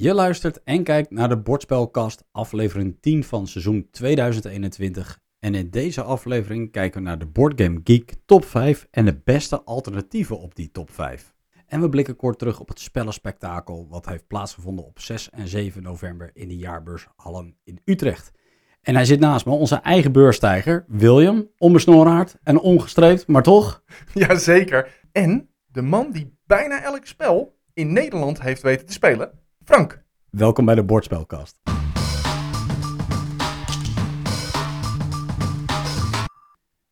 Je luistert en kijkt naar de Bordspelkast, aflevering 10 van seizoen 2021. En in deze aflevering kijken we naar de Boardgame Geek top 5 en de beste alternatieven op die top 5. En we blikken kort terug op het spellenspectakel wat heeft plaatsgevonden op 6 en 7 november in de jaarbeurs Hallen in Utrecht. En hij zit naast me, onze eigen beurstijger, William, onbesnoren en ongestreept, maar toch... Jazeker. En de man die bijna elk spel in Nederland heeft weten te spelen, Frank. Welkom bij de Bordspelkast.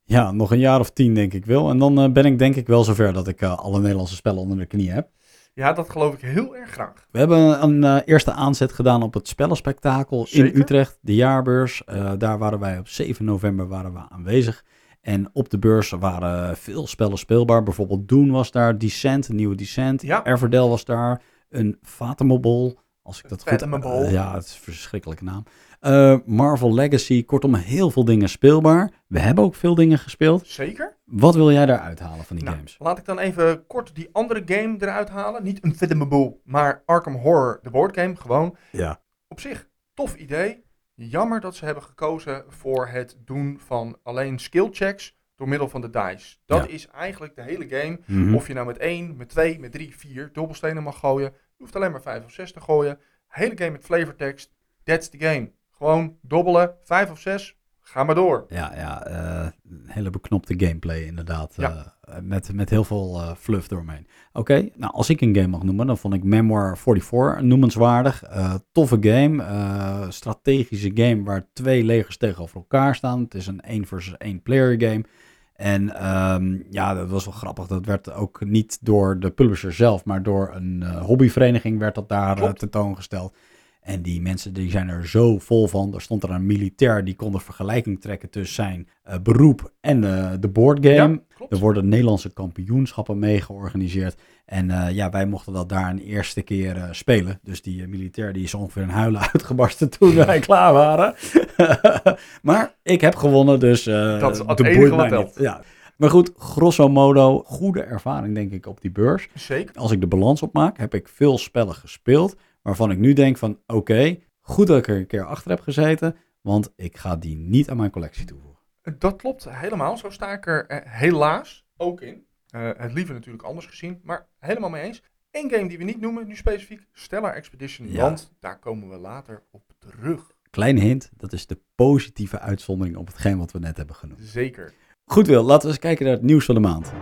Ja, nog een jaar of tien denk ik wel. En dan eh, ben ik denk ik wel zover dat ik eh, alle Nederlandse spellen onder de knie heb. Ja, dat geloof ik heel erg graag. We hebben een eh, eerste aanzet gedaan op het spellenspectakel in. Utrecht, de jaarbeurs. Daar waren wij op 7 november waren we aanwezig. En op de beurs waren veel spellen speelbaar. Bijvoorbeeld Doom was daar, Descent, een nieuwe Descent. Ja. Everdell was daar, een Fathomable, als ik dat goed... Fathomable. Eh, ja, het is een verschrikkelijke naam. Eh, Marvel Legacy, kortom heel veel dingen speelbaar. We hebben ook veel dingen gespeeld. Zeker. Wat wil jij daaruit halen van die Nou, games? laat ik dan even kort die andere game eruit halen. Niet een Fathomable, maar Arkham Horror, de boardgame, gewoon. Ja. Op zich, tof idee. Jammer dat ze hebben gekozen voor het doen van alleen skill checks door middel van de dice. Dat Ja. is eigenlijk de hele game. Mhm. Of je nou met 1, met 2, met 3, 4 dobbelstenen mag gooien. Je hoeft alleen maar 5 of 6 te gooien. Hele game met flavortext. That's the game. Gewoon dobbelen, 5 of 6. Ga maar door. Ja, ja een hele beknopte gameplay inderdaad. Ja. eh, met, met heel veel eh, fluff doorheen. Oké, nou als ik een game mag noemen, dan vond ik Memoir 44 noemenswaardig. Toffe game, strategische game waar twee legers tegenover elkaar staan. Het is een 1 versus 1 player game. En ehm, ja, dat was wel grappig. Dat werd ook niet door de publisher zelf, maar door een eh, hobbyvereniging werd dat daar eh, tentoongesteld. En die mensen die zijn er zo vol van. Er stond er een militair die kon de vergelijking trekken tussen zijn eh, beroep en de boardgame. Klopt. Er worden Nederlandse kampioenschappen mee georganiseerd. En eh, ja, wij mochten dat daar een eerste keer eh, spelen. Dus die eh, militair die is ongeveer een huilen uitgebarsten toen wij klaar waren. maar ik heb gewonnen, dus Dat is het enige wat telt. Ja. Maar goed, grosso modo, goede ervaring denk ik op die beurs. Zeker. Als ik de balans opmaak, heb ik veel spellen gespeeld. Waarvan ik nu denk van, oké, goed dat ik er een keer achter heb gezeten. Want ik ga die niet aan mijn collectie toevoegen. Dat klopt helemaal. Zo sta ik er eh, helaas ook in. Eh, het liever natuurlijk anders gezien, maar helemaal mee eens. Eén game die we niet noemen, nu specifiek, Stellar Expedition. Ja. Want daar komen we later op terug. Kleine hint, dat is de positieve uitzondering op hetgeen wat we net hebben genoemd. Zeker. Goed Wil, laten we eens kijken naar het nieuws van de maand.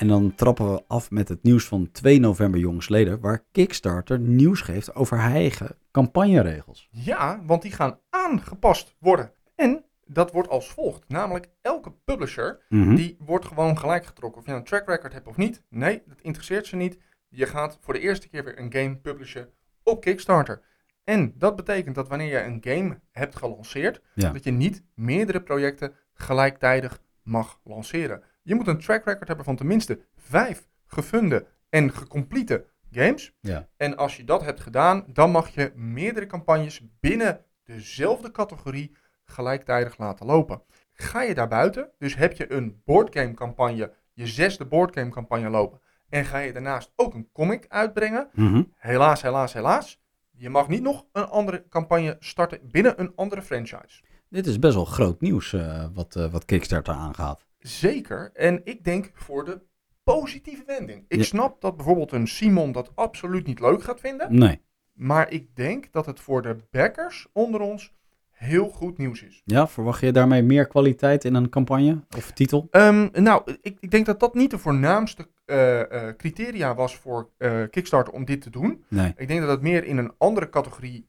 En dan trappen we af met het nieuws van 2 november jongsleden, waar Kickstarter nieuws geeft over eigen campagneregels. Ja, want die gaan aangepast worden. En dat wordt als volgt. Namelijk elke publisher, Mhm. die wordt gewoon gelijk getrokken. Of je nou een track record hebt of niet. Nee, dat interesseert ze niet. Je gaat voor de eerste keer weer een game publishen op Kickstarter. En dat betekent dat wanneer je een game hebt gelanceerd, Ja. dat je niet meerdere projecten gelijktijdig mag lanceren. Je moet een track record hebben van tenminste vijf gefunde en gecomplete games. Ja. En als je dat hebt gedaan, dan mag je meerdere campagnes binnen dezelfde categorie gelijktijdig laten lopen. Ga je daarbuiten, dus heb je een boardgame campagne, je zesde boardgame campagne lopen, en ga je daarnaast ook een comic uitbrengen, Mhm. helaas, helaas, helaas, je mag niet nog een andere campagne starten binnen een andere franchise. Dit is best wel groot nieuws eh, wat, eh, wat Kickstarter aangaat. Zeker. En ik denk voor de positieve wending. Ik Ja. snap dat bijvoorbeeld een Simon dat absoluut niet leuk gaat vinden. Nee. Maar ik denk dat het voor de backers onder ons heel goed nieuws is. Ja, verwacht je daarmee meer kwaliteit in een campagne of titel? Ehm, nou, ik, ik denk dat dat niet de voornaamste eh, eh, criteria was voor eh, Kickstarter om dit te doen. Nee. Ik denk dat het meer in een andere categorie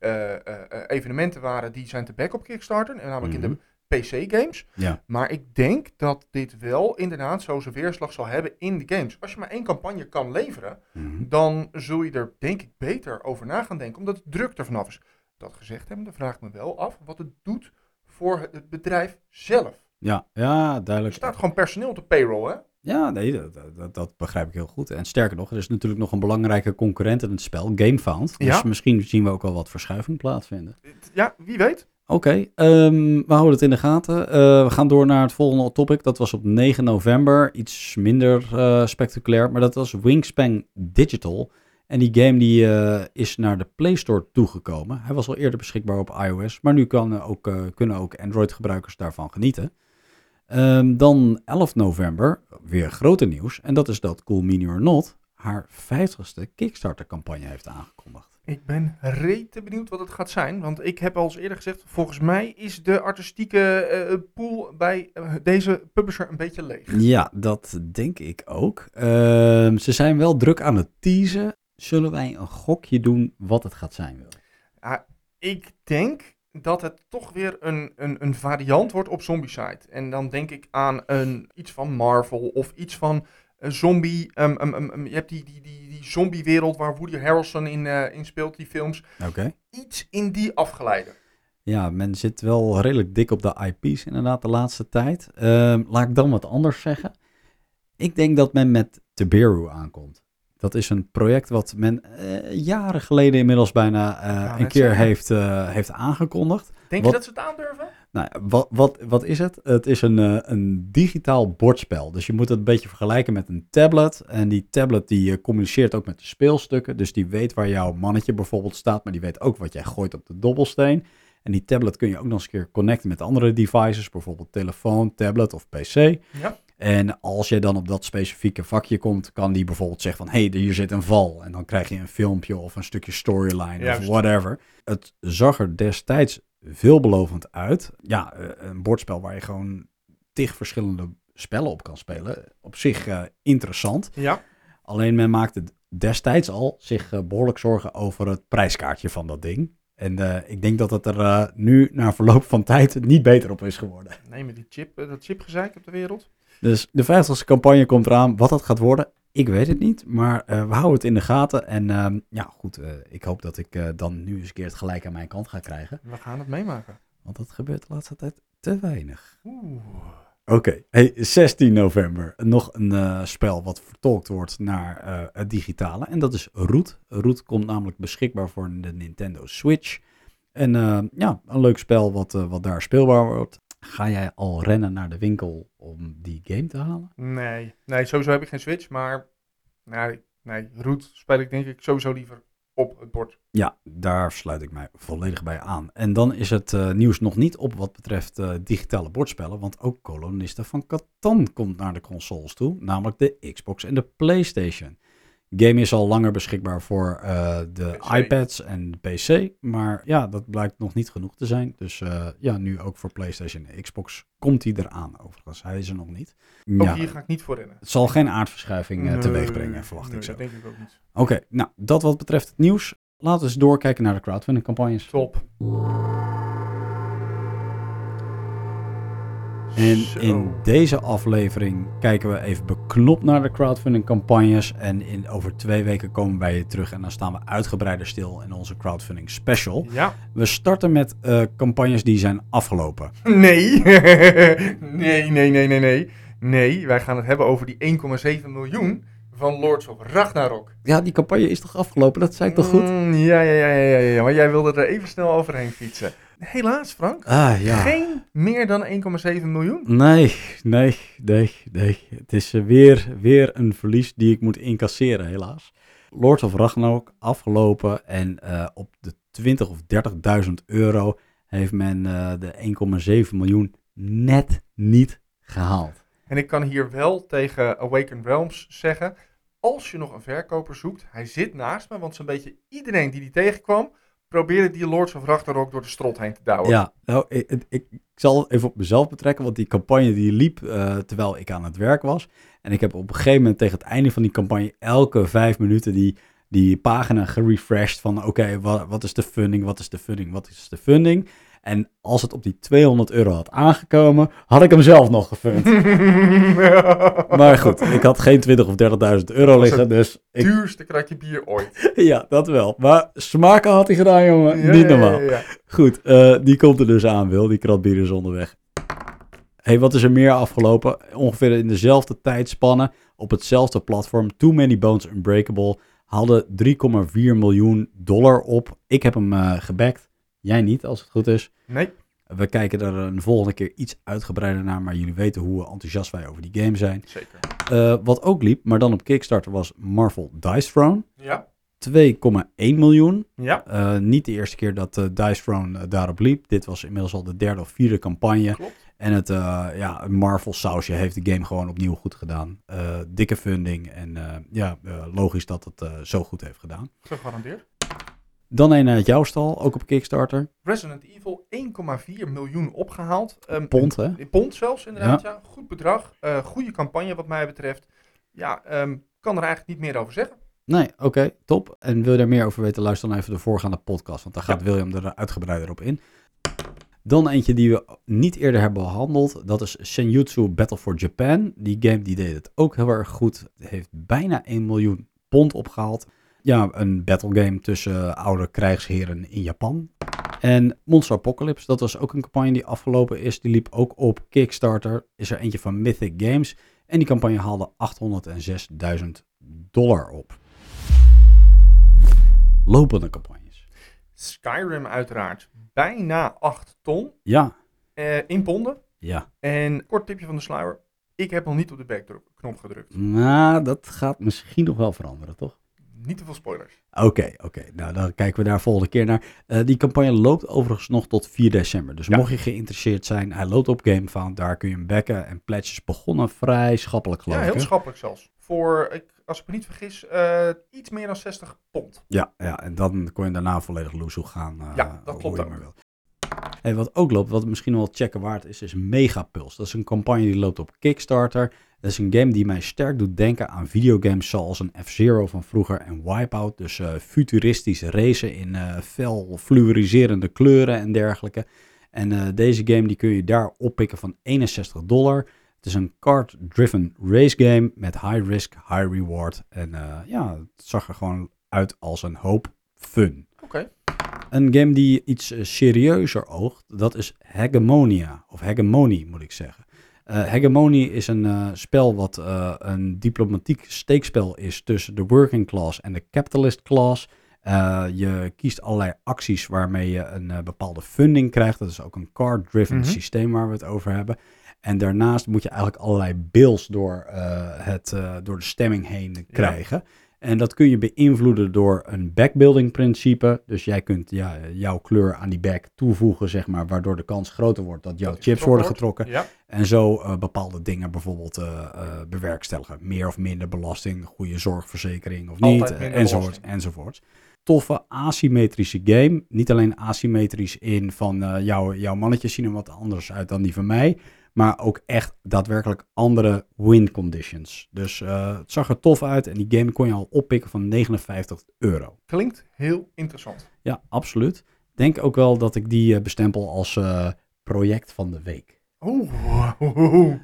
evenementen waren die zijn te back op Kickstarter. En namelijk in de PC-games. Ja. Maar ik denk dat dit wel inderdaad zo zijn weerslag zal hebben in de games. Als je maar één campagne kan leveren, Mhm. dan zul je er denk ik beter over na gaan denken, omdat de druk er vanaf is. Dat gezegd hebbende vraag ik me wel af wat het doet voor het- het bedrijf zelf. Ja, ja, Er duidelijk. staat gewoon personeel op de payroll, hè? Ja, nee, dat, dat, dat begrijp ik heel goed. En sterker nog, er is natuurlijk nog een belangrijke concurrent in het spel, GameFound. Dus Ja. misschien zien we ook wel wat verschuiving plaatsvinden. Ja, wie weet. Oké, ehm, we houden het in de gaten. Eh, we gaan door naar het volgende topic. Dat was op 9 november. Iets minder eh, spectaculair, maar dat was Wingspan Digital. En die game die, eh, is naar de Play Store toegekomen. Hij was al eerder beschikbaar op iOS, maar nu kan ook, kunnen ook Android-gebruikers daarvan genieten. Ehm, dan 11 november, weer grote nieuws. En dat is dat Cool Mini or Not haar 50ste Kickstarter-campagne heeft aangekondigd. Ik ben rete benieuwd wat het gaat zijn. Want ik heb al eens eerder gezegd, volgens mij is de artistieke eh, pool bij eh, deze publisher een beetje leeg. Ja, dat denk ik ook. Ehm, ze zijn wel druk aan het teasen. Zullen wij een gokje doen wat het gaat zijn? Ik denk dat het toch weer een, een, een variant wordt op Zombicide. En dan denk ik aan een, iets van Marvel of iets van zombie. ehm, ehm, ehm, je hebt die, die, die, die zombiewereld waar Woody Harrelson in, eh, in speelt, die films. Oké. Iets in die afgeleide. Ja, men zit wel redelijk dik op de IP's inderdaad de laatste tijd. Laat ik dan wat anders zeggen. Ik denk dat men met Teberu aankomt. Dat is een project wat men eh, jaren geleden inmiddels bijna eh, een keer heeft, heeft aangekondigd. Denk Wat- je dat ze het aandurven? Nou, wat, wat, wat is het? Het is een, eh, een digitaal bordspel. Dus je moet het een beetje vergelijken met een tablet. En die tablet die eh, communiceert ook met de speelstukken. Dus die weet waar jouw mannetje bijvoorbeeld staat, maar die weet ook wat jij gooit op de dobbelsteen. En die tablet kun je ook nog eens een keer connecten met andere devices, bijvoorbeeld telefoon, tablet of PC. Ja. En als je dan op dat specifieke vakje komt, kan die bijvoorbeeld zeggen van... hé, hey, hier zit een val. En dan krijg je een filmpje of een stukje storyline of whatever. Het zag er destijds veelbelovend uit. Ja, eh, een bordspel waar je gewoon tig verschillende spellen op kan spelen. Op zich eh, interessant. Ja. Alleen men maakte destijds al zich eh, behoorlijk zorgen over het prijskaartje van dat ding. En ik denk dat het er nu, na verloop van tijd, niet beter op is geworden. Nee, met die chip, dat chipgezeik op de wereld. Dus de 50ste campagne komt eraan. Wat dat gaat worden, ik weet het niet. Maar eh, we houden het in de gaten. En ehm, ja, goed, eh, ik hoop dat ik eh, dan nu eens een keer het gelijk aan mijn kant ga krijgen. We gaan het meemaken. Want dat gebeurt de laatste tijd te weinig. Oeh. Oké, hey, 16 november. Nog een spel wat vertolkt wordt naar het digitale. En dat is Root. Root komt namelijk beschikbaar voor de Nintendo Switch. En ja, een leuk spel wat, wat daar speelbaar wordt. Ga jij al rennen naar de winkel om die game te halen? Nee. nee, sowieso heb ik geen Switch, maar nee, nee, Root speel ik denk ik sowieso liever op het bord. Ja, daar sluit ik mij volledig bij aan. En dan is het eh, nieuws nog niet op wat betreft eh, digitale bordspellen, want ook Kolonisten van Catan komt naar de consoles toe, namelijk de Xbox en de PlayStation. Game is al langer beschikbaar voor eh, de PC. iPads en de PC, maar ja, dat blijkt nog niet genoeg te zijn. Dus eh, ja, nu ook voor PlayStation en Xbox komt hij eraan overigens. Hij is er nog niet. Ook Ja, hier ga ik niet voor rennen. het zal geen aardverschuiving Nee, teweeg brengen, verwacht nee, ik zo. Dat denk ik ook niet. Oké, nou, dat wat betreft het nieuws. Laten we eens doorkijken naar de crowdfunding campagnes. Top. En Zo. in deze aflevering kijken we even beknopt naar de crowdfunding campagnes. En in, over twee weken komen wij hier terug en dan staan we uitgebreider stil in onze crowdfunding special. Ja. We starten met eh, campagnes die zijn afgelopen. Nee. nee, nee, nee, nee, nee. Nee, wij gaan het hebben over die 1,7 miljoen van Lords of Ragnarok. Ja, die campagne is toch afgelopen? Dat zei ik toch goed? Mm, ja, ja, ja, ja, ja, ja, maar jij wilde er even snel overheen fietsen. Helaas, Frank. Ah, ja. Geen meer dan 1,7 miljoen. Nee, nee, nee, nee. Het is eh, weer, weer een verlies die ik moet incasseren, helaas. Lords of Ragnarok afgelopen en eh, op de 20 of 30.000 euro heeft men eh, de 1,7 miljoen net niet gehaald. En ik kan hier wel tegen Awaken Realms zeggen, als je nog een verkoper zoekt, hij zit naast me, want zo'n beetje iedereen die die tegenkwam, probeerde die Lords of Ragnarok door de strot heen te douwen. Ja, nou, ik, ik, zal even op mezelf betrekken, want die campagne die liep eh, terwijl ik aan het werk was. En ik heb op een gegeven moment tegen het einde van die campagne elke vijf minuten die, die pagina gerefreshed van oké, wat, wat is de funding, wat is de funding, wat is de funding. En als het op die 200 euro had aangekomen, had ik hem zelf nog gefund. Maar goed, ik had geen 20 of 30.000 euro liggen, het dus ik, Duurste kratje bier ooit. ja, dat wel. Maar smaken had hij gedaan, jongen. Ja, Niet normaal. ja, ja. Goed, eh, die komt er dus aan, Wil. Die kratbier is onderweg. hey, wat is er meer afgelopen? Ongeveer in dezelfde tijdspanne, op hetzelfde platform, Too Many Bones Unbreakable, haalde 3,4 miljoen dollar op. Ik heb hem eh gebackt. Jij niet, als het goed is. Nee, We kijken er een volgende keer iets uitgebreider naar, maar jullie weten hoe enthousiast wij over die game zijn. Zeker. Eh, wat ook liep, maar dan op Kickstarter, was Marvel Dice Throne. Ja. 2,1 miljoen. Ja. Eh, niet de eerste keer dat eh, Dice Throne daarop liep. Dit was inmiddels al de derde of vierde campagne. Klopt. En het ja, Marvel sausje heeft de game gewoon opnieuw goed gedaan. Dikke funding en ja, logisch dat het zo goed heeft gedaan. Gegarandeerd. Dan een uit jouw stal, ook op Kickstarter. Resident Evil 1,4 miljoen opgehaald. Ehm, Pond, hè? In pond zelfs, inderdaad. Ja. Goed bedrag. Eh, goede campagne wat mij betreft. Ja, ehm, kan er eigenlijk niet meer over zeggen. Nee, oké, top. En wil je daar meer over weten, luister dan even de voorgaande podcast, want daar gaat Ja. William er uitgebreider op in. Dan eentje die we niet eerder hebben behandeld, dat is Senjutsu Battle for Japan. Die game die deed het ook heel erg goed, heeft bijna 1 miljoen pond opgehaald. Ja, een battle game tussen oude krijgsheren in Japan. En Monster Apocalypse, dat was ook een campagne die afgelopen is. Die liep ook op Kickstarter. Is er eentje van Mythic Games. En die campagne haalde 806.000 dollar op. Lopende campagnes. Skyrim uiteraard. Bijna 8 ton Ja, eh, in ponden. ja. En kort tipje van de sluier. Ik heb nog niet op de backdrop-knop gedrukt. Nou, dat gaat misschien nog wel veranderen, toch? Niet te veel spoilers. Oké, oké. Nou, dan kijken we daar volgende keer naar. Eh, die campagne loopt overigens nog tot 4 december. Dus Ja. mocht je geïnteresseerd zijn, hij loopt op GameFound. Daar kun je hem backen. En pledges begonnen vrij schappelijk, geloof Ja, ik. heel hè? schappelijk zelfs. Voor, ik, als ik me niet vergis, eh, iets meer dan 60 pond. Ja, ja, en dan kon je daarna volledig loesoe gaan. eh, Ja, dat klopt ook. Hey, wat ook loopt, wat misschien wel checken waard is, is Megapulse. Dat is een campagne die loopt op Kickstarter. Dat is een game die mij sterk doet denken aan videogames zoals een F-Zero van vroeger en Wipeout. Dus eh, futuristisch racen in eh fel fluoriserende kleuren en dergelijke. En eh, deze game die kun je daar oppikken van 61 dollar. Het is een card-driven race game met high risk, high reward. En ja, het zag er gewoon uit als een hoop fun. Oké. Een game die iets eh, serieuzer oogt, dat is Hegemonia. Of Hegemony moet ik zeggen. Eh Hegemony is een eh, spel wat een diplomatiek steekspel is tussen de working class en de capitalist class. Je kiest allerlei acties waarmee je een bepaalde funding krijgt. Dat is ook een card-driven Mhm. systeem waar we het over hebben. En daarnaast moet je eigenlijk allerlei bills door, het, door de stemming heen krijgen. En dat kun je beïnvloeden door een backbuilding principe. Dus jij kunt ja, jouw kleur aan die back toevoegen, zeg maar, waardoor de kans groter wordt dat jouw Dat chips worden getrokken. Ja, En zo eh, bepaalde dingen bijvoorbeeld eh, eh, bewerkstelligen. Meer of minder belasting, goede zorgverzekering of niet, Altijd enzovoorts, enzovoorts. Toffe asymmetrische game. Niet alleen asymmetrisch in van jouw, jouw mannetjes zien er wat anders uit dan die van mij. Maar ook echt daadwerkelijk andere win conditions. Dus eh, het zag er tof uit en die game kon je al oppikken van 59 euro. klinkt heel interessant. Ja, absoluut. Denk ook wel dat ik die eh, bestempel als eh, project van de week. Oeh, oeh,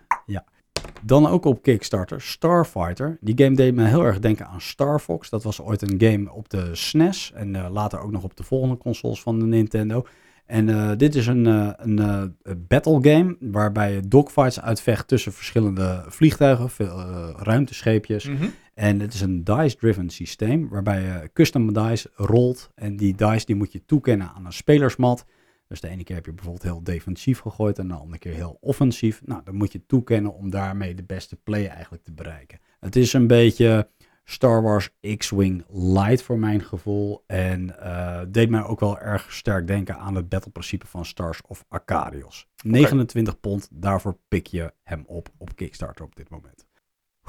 Dan ook op Kickstarter, Starfighter. Die game deed me heel erg denken aan Star Fox. Dat was ooit een game op de SNES en eh, later ook nog op de volgende consoles van de Nintendo. En eh, dit is een, eh, een eh, battle game waarbij je dogfights uitvecht tussen verschillende vliegtuigen, veel, ruimtescheepjes. Mhm. En het is een dice-driven systeem waarbij je custom dice rolt. En die dice die moet je toekennen aan een spelersmat. Dus de ene keer heb je bijvoorbeeld heel defensief gegooid en de andere keer heel offensief. Nou, dan moet je toekennen om daarmee de beste play eigenlijk te bereiken. Het is een beetje Star Wars X-Wing light voor mijn gevoel. En eh, deed mij ook wel erg sterk denken aan het battleprincipe van Stars of Arcadios. 29 pond, daarvoor pik je hem op op Kickstarter op dit moment.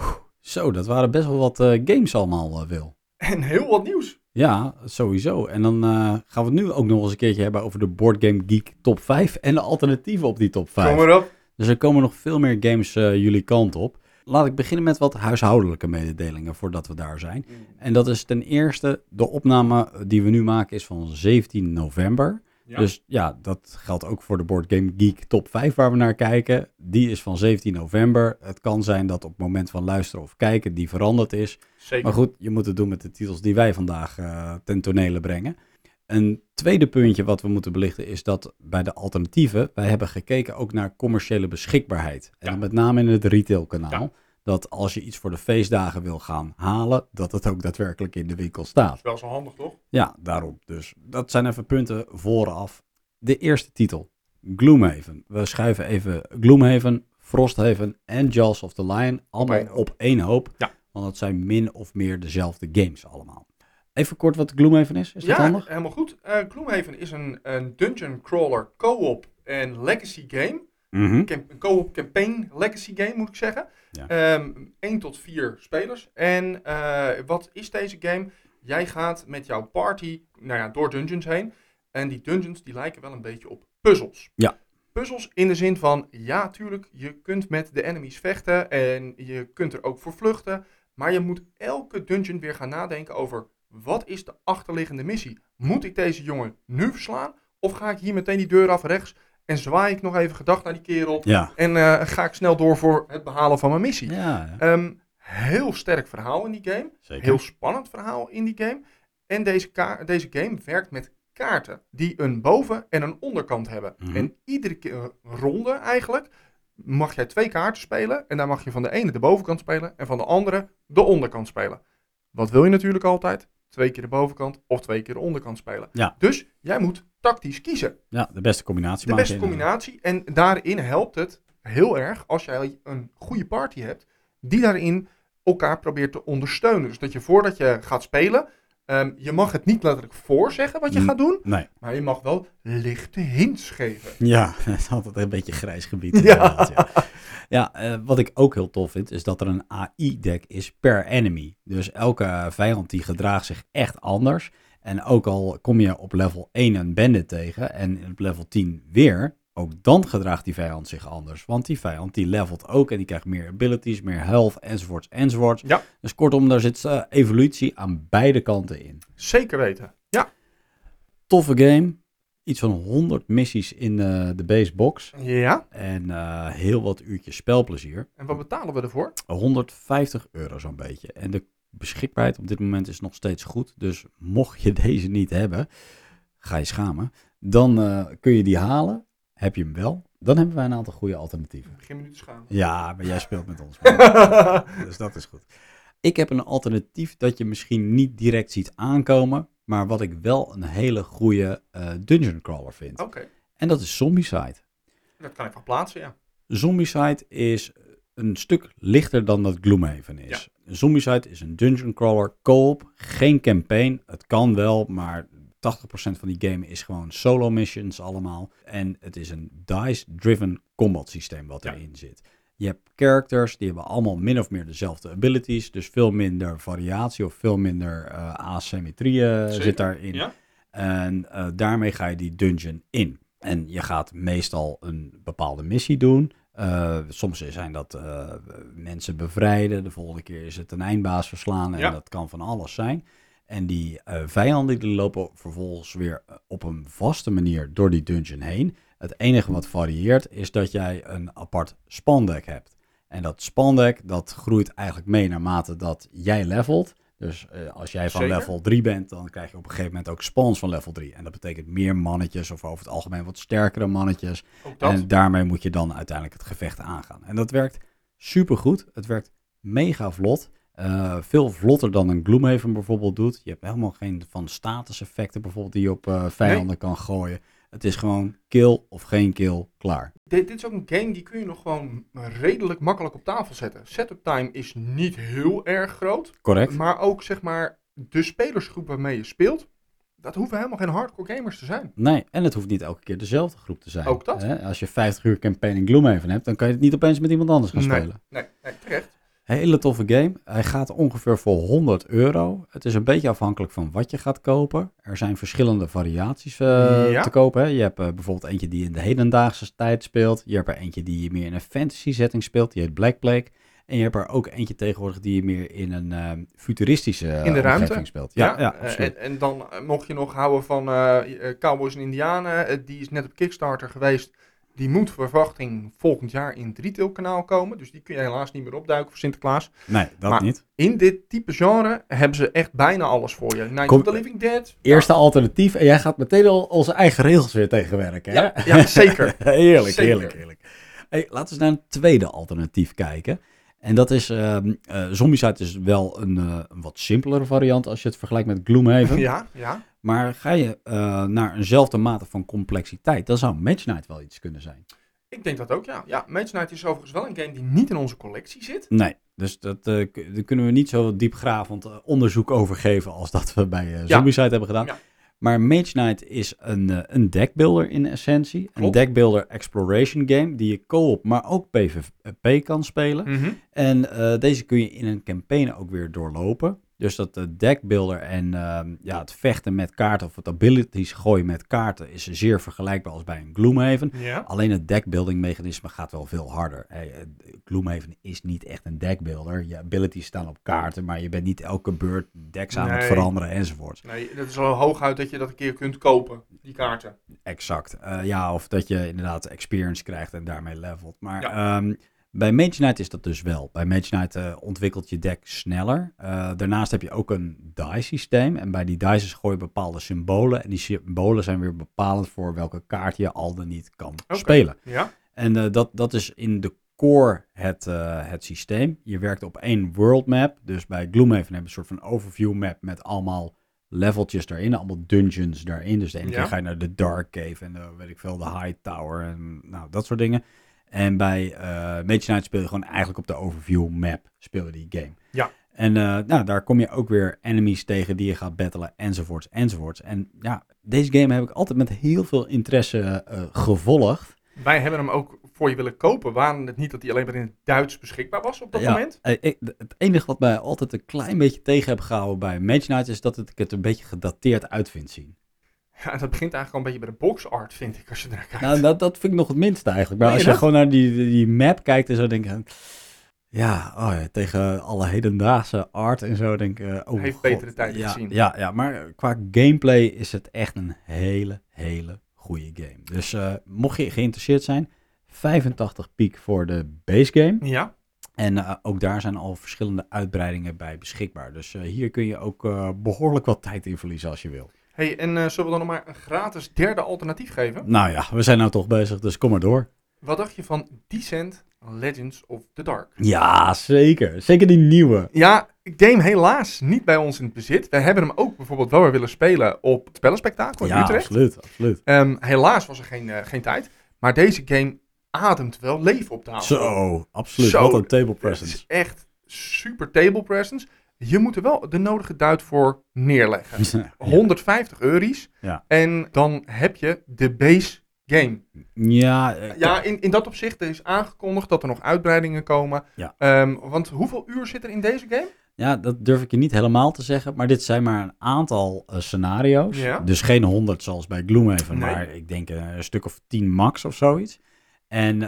Oeh, Zo, dat waren best wel wat eh, games allemaal, eh, Wil. En heel wat nieuws. Ja, sowieso. En dan gaan we het nu ook nog eens een keertje hebben over de Board Game Geek top 5 en de alternatieven op die top 5. Kom erop. Dus er komen nog veel meer games jullie kant op. Laat ik beginnen met wat huishoudelijke mededelingen voordat we daar zijn. En dat is ten eerste, de opname die we nu maken is van 17 november. Ja. Dus ja, dat geldt ook voor de Board Game Geek top 5 waar we naar kijken. Die is van 17 november. Het kan zijn dat op het moment van luisteren of kijken die veranderd is. Zeker. Maar goed, je moet het doen met de titels die wij vandaag eh ten tonele brengen. Een tweede puntje wat we moeten belichten is dat bij de alternatieven, wij hebben gekeken ook naar commerciële beschikbaarheid. En Ja. met name in het retailkanaal. Ja. Dat als je iets voor de feestdagen wil gaan halen, dat het ook daadwerkelijk in de winkel staat. Wel zo handig, toch? Ja, daarom. Dus dat zijn even punten vooraf. De eerste titel. Gloomhaven. We schuiven even Gloomhaven, Frosthaven en Jaws of the Lion allemaal op één hoop. Ja. Want het zijn min of meer dezelfde games allemaal. Even kort wat Gloomhaven is. Is dat ja, handig? helemaal goed. Eh, Gloomhaven is een, een dungeon crawler co-op en legacy game. Mhm. Een co-op campaign legacy game moet ik zeggen. Ja. Ehm 1 tot 4 spelers. En eh, wat is deze game? Jij gaat met jouw party nou ja, door dungeons heen. En die dungeons die lijken wel een beetje op puzzels. Ja. Puzzels in de zin van, ja tuurlijk, je kunt met de enemies vechten en je kunt er ook voor vluchten. Maar je moet elke dungeon weer gaan nadenken over, wat is de achterliggende missie? Moet ik deze jongen nu verslaan? Of ga ik hier meteen die deur af rechts en zwaai ik nog even gedacht naar die kerel? Ja. En eh, ga ik snel door voor het behalen van mijn missie? Ja, ja. Ehm, heel sterk verhaal in die game. zeker. Heel spannend verhaal in die game. En deze, deze game werkt met kaarten die een boven- en een onderkant hebben. Mhm. En iedere keer ronde eigenlijk mag jij twee kaarten spelen. En daar mag je van de ene de bovenkant spelen en van de andere de onderkant spelen. Wat wil je natuurlijk altijd? Twee keer de bovenkant of twee keer de onderkant spelen. Ja. Dus jij moet tactisch kiezen Ja, de beste combinatie de beste combinatie. En daarin helpt het heel erg als jij een goede party hebt, die daarin elkaar probeert te ondersteunen. Dus dat je voordat je gaat spelen, ehm, je mag het niet letterlijk voorzeggen wat je gaat doen, Nee. maar je mag wel lichte hints geven. Ja, het is altijd een beetje grijs gebied. Ja. Ja, ja eh, wat ik ook heel tof vind, is dat er een AI-deck is per enemy. Dus elke vijand die gedraagt zich echt anders. En ook al kom je op level 1 een bandit tegen en op level 10 weer, ook dan gedraagt die vijand zich anders. Want die vijand die levelt ook en die krijgt meer abilities, meer health, enzovoorts, enzovoorts. Ja. Dus kortom, daar zit eh, evolutie aan beide kanten in. Zeker weten. Ja. Toffe game. Iets van 100 missies in eh, de base box. Ja. En eh, heel wat uurtjes spelplezier. En wat betalen we ervoor? 150 euro zo'n beetje. En de beschikbaarheid op dit moment is nog steeds goed. Dus mocht je deze niet hebben, ga je schamen. Dan kun je die halen. Heb je hem wel, dan hebben wij een aantal goede alternatieven. Geen minuut schamen. Ja, maar jij speelt met ons. dus dat is goed. Ik heb een alternatief dat je misschien niet direct ziet aankomen. Maar wat ik wel een hele goede eh, dungeon crawler vind. Oké, En dat is Zombicide. dat kan ik wel plaatsen, ja. Zombicide is een stuk lichter dan dat Gloomhaven is. Zombicide is een dungeon crawler co-op, geen campaign. Het kan wel, maar 80% van die game is gewoon solo missions allemaal. En het is een dice-driven combat systeem wat Ja. erin zit. Je hebt characters, die hebben allemaal min of meer dezelfde abilities. Dus veel minder variatie of veel minder eh, asymmetrie eh, Zeker. zit daarin. Ja. En eh, daarmee ga je die dungeon in. En je gaat meestal een bepaalde missie doen. Soms zijn dat mensen bevrijden. De volgende keer is het een eindbaas verslaan. En Ja. dat kan van alles zijn. En die eh, vijanden die lopen vervolgens weer eh, op een vaste manier door die dungeon heen. Het enige wat varieert is dat jij een apart spandeck hebt. En dat spandeck dat groeit eigenlijk mee naarmate dat jij levelt. Dus eh, als jij van Zeker. level 3 bent, dan krijg je op een gegeven moment ook spawns van level 3. En dat betekent meer mannetjes of over het algemeen wat sterkere mannetjes. En daarmee moet je dan uiteindelijk het gevecht aangaan. En dat werkt supergoed. Het werkt mega vlot. Eh, veel vlotter dan een Gloomhaven bijvoorbeeld doet. Je hebt helemaal geen van status effecten bijvoorbeeld die je op eh, vijanden kan gooien. Het is gewoon kill of geen kill, klaar. Dit, dit is ook een game die kun je nog gewoon redelijk makkelijk op tafel zetten. Setup time is niet heel erg groot. Correct? Maar ook zeg maar de spelersgroep waarmee je speelt. Dat hoeven helemaal geen hardcore gamers te zijn. Nee, en het hoeft niet elke keer dezelfde groep te zijn. Ook dat. Hè? Als je 50 uur campaign in Gloomhaven hebt, dan kan je het niet opeens met iemand anders gaan Nee. spelen. Nee, nee terecht. Hele toffe game. Hij gaat ongeveer voor 100 euro. Het is een beetje afhankelijk van wat je gaat kopen. Er zijn verschillende variaties eh, Ja. te kopen. Hè. Je hebt eh, bijvoorbeeld eentje die in de hedendaagse tijd speelt. Je hebt er eentje die meer in een fantasy setting speelt. Die heet Black Plague. En je hebt er ook eentje tegenwoordig die meer in een eh, futuristische eh, In de ruimte? speelt. Ja, ja, en, en dan mocht je nog houden van Cowboys en Indianen. die is net op Kickstarter geweest. Die moet verwachting volgend jaar in het retailkanaal komen. Dus die kun je helaas niet meer opduiken voor Sinterklaas. nee, dat maar- niet. In dit type genre hebben ze echt bijna alles voor je. Night Kom- of the Living Dead. Eerste alternatief. En jij gaat meteen al onze eigen regels weer tegenwerken. Hè? Ja, ja, zeker. heerlijk, Zeker. heerlijk, heerlijk. Hey, laten we naar een tweede alternatief kijken. En dat is, eh Zombicide is wel een, eh, een wat simpelere variant als je het vergelijkt met Gloomhaven. Ja, ja. Maar ga je uh, naar eenzelfde mate van complexiteit, dan zou Match Night wel iets kunnen zijn. Ik denk dat ook, ja. Ja, Match Night is overigens wel een game die niet in onze collectie zit. Nee, dus dat, uh, daar kunnen we niet zo diepgravend onderzoek over geven als dat we bij uh, Zombicide hebben gedaan. Ja. Maar Mage Knight is een, een deckbuilder in essentie. Klopt. Een deckbuilder exploration game die je co-op, maar ook PvP kan spelen. Mhm. En deze kun je in een campaign ook weer doorlopen. Dus dat de deckbuilder en uh, ja, het vechten met kaarten of het abilities gooien met kaarten is zeer vergelijkbaar als bij een Gloomhaven. Ja. Alleen het deckbuilding mechanisme gaat wel veel harder. Hey, Gloomhaven is niet echt een deckbuilder. Je abilities staan op kaarten, maar je bent niet elke beurt decks aan Nee. het veranderen enzovoort. Nee, dat is al hooguit dat je dat een keer kunt kopen, die kaarten. Exact. Uh, ja, of dat je inderdaad experience krijgt en daarmee levelt. Maar Ja. ehm, bij Mage Knight is dat dus wel. Bij Mage Knight eh, ontwikkelt je deck sneller. Eh, daarnaast heb je ook een die systeem. En bij die dices gooi je bepaalde symbolen. En die symbolen zijn weer bepalend voor welke kaart je al dan niet kan spelen. Ja? En eh, dat, dat is in de core het, het systeem. Je werkt op één world map. Dus bij Gloomhaven heb je een soort van overview map met allemaal leveltjes daarin. Allemaal dungeons daarin. Dus de ene Ja. keer ga je naar de Dark Cave en de, weet ik veel, de High Tower en nou, dat soort dingen. En bij eh Mage speel je gewoon eigenlijk op de overview map speel je die game. Ja. En eh, nou, daar kom je ook weer enemies tegen die je gaat battelen enzovoorts enzovoorts. En ja, deze game heb ik altijd met heel veel interesse eh, gevolgd. Wij hebben hem ook voor je willen kopen. Waren het niet dat hij alleen maar in het Duits beschikbaar was op dat Ja, moment? ik- het enige wat mij altijd een klein beetje tegen heb gehouden bij Mage Knight is dat het, ik het een beetje gedateerd uit vind zien. Ja, dat begint eigenlijk al een beetje bij de box art, vind ik, als je er naar kijkt. Nou, dat, dat vind ik nog het minste eigenlijk. Maar als je dat? gewoon naar die, die, map kijkt en zo denk je... Ja, oh ja, tegen alle hedendaagse art en zo denk ik... eh, oh Heeft god. betere tijden ja, gezien. Ja, ja, maar qua gameplay is het echt een hele, hele goede game. Dus eh, mocht je geïnteresseerd zijn, 85 piek voor de base game. Ja, En eh, ook daar zijn al verschillende uitbreidingen bij beschikbaar. Dus hier kun je ook eh, behoorlijk wat tijd in verliezen als je wil. Hey, en eh, zullen we dan nog maar een gratis derde alternatief geven? Nou ja, we zijn nou toch bezig, dus kom maar door. Wat dacht je van Descent Legends of the Dark? Ja, zeker. Zeker die nieuwe. Ja, game helaas niet bij ons in het bezit. Wij hebben hem ook bijvoorbeeld wel weer willen spelen op het Spellenspectakel in Ja, Utrecht. absoluut, absoluut. Ehm, helaas was er geen, eh, geen tijd. Maar deze game ademt wel leven op tafel. Zo, absoluut. Zo, Wat een table Het presence. is echt super table presence. Je moet er wel de nodige duit voor neerleggen. 150 euro's. Ja. En dan heb je de base game. Ja, eh, Ja, in, in dat opzicht er is aangekondigd dat er nog uitbreidingen komen. Ja. Ehm, want hoeveel uur zit er in deze game? ja, dat durf ik je niet helemaal te zeggen. Maar dit zijn maar een aantal eh, scenario's. Ja. Dus geen 100 zoals bij Gloomhaven. Nee. Maar ik denk eh, een stuk of 10 max of zoiets. En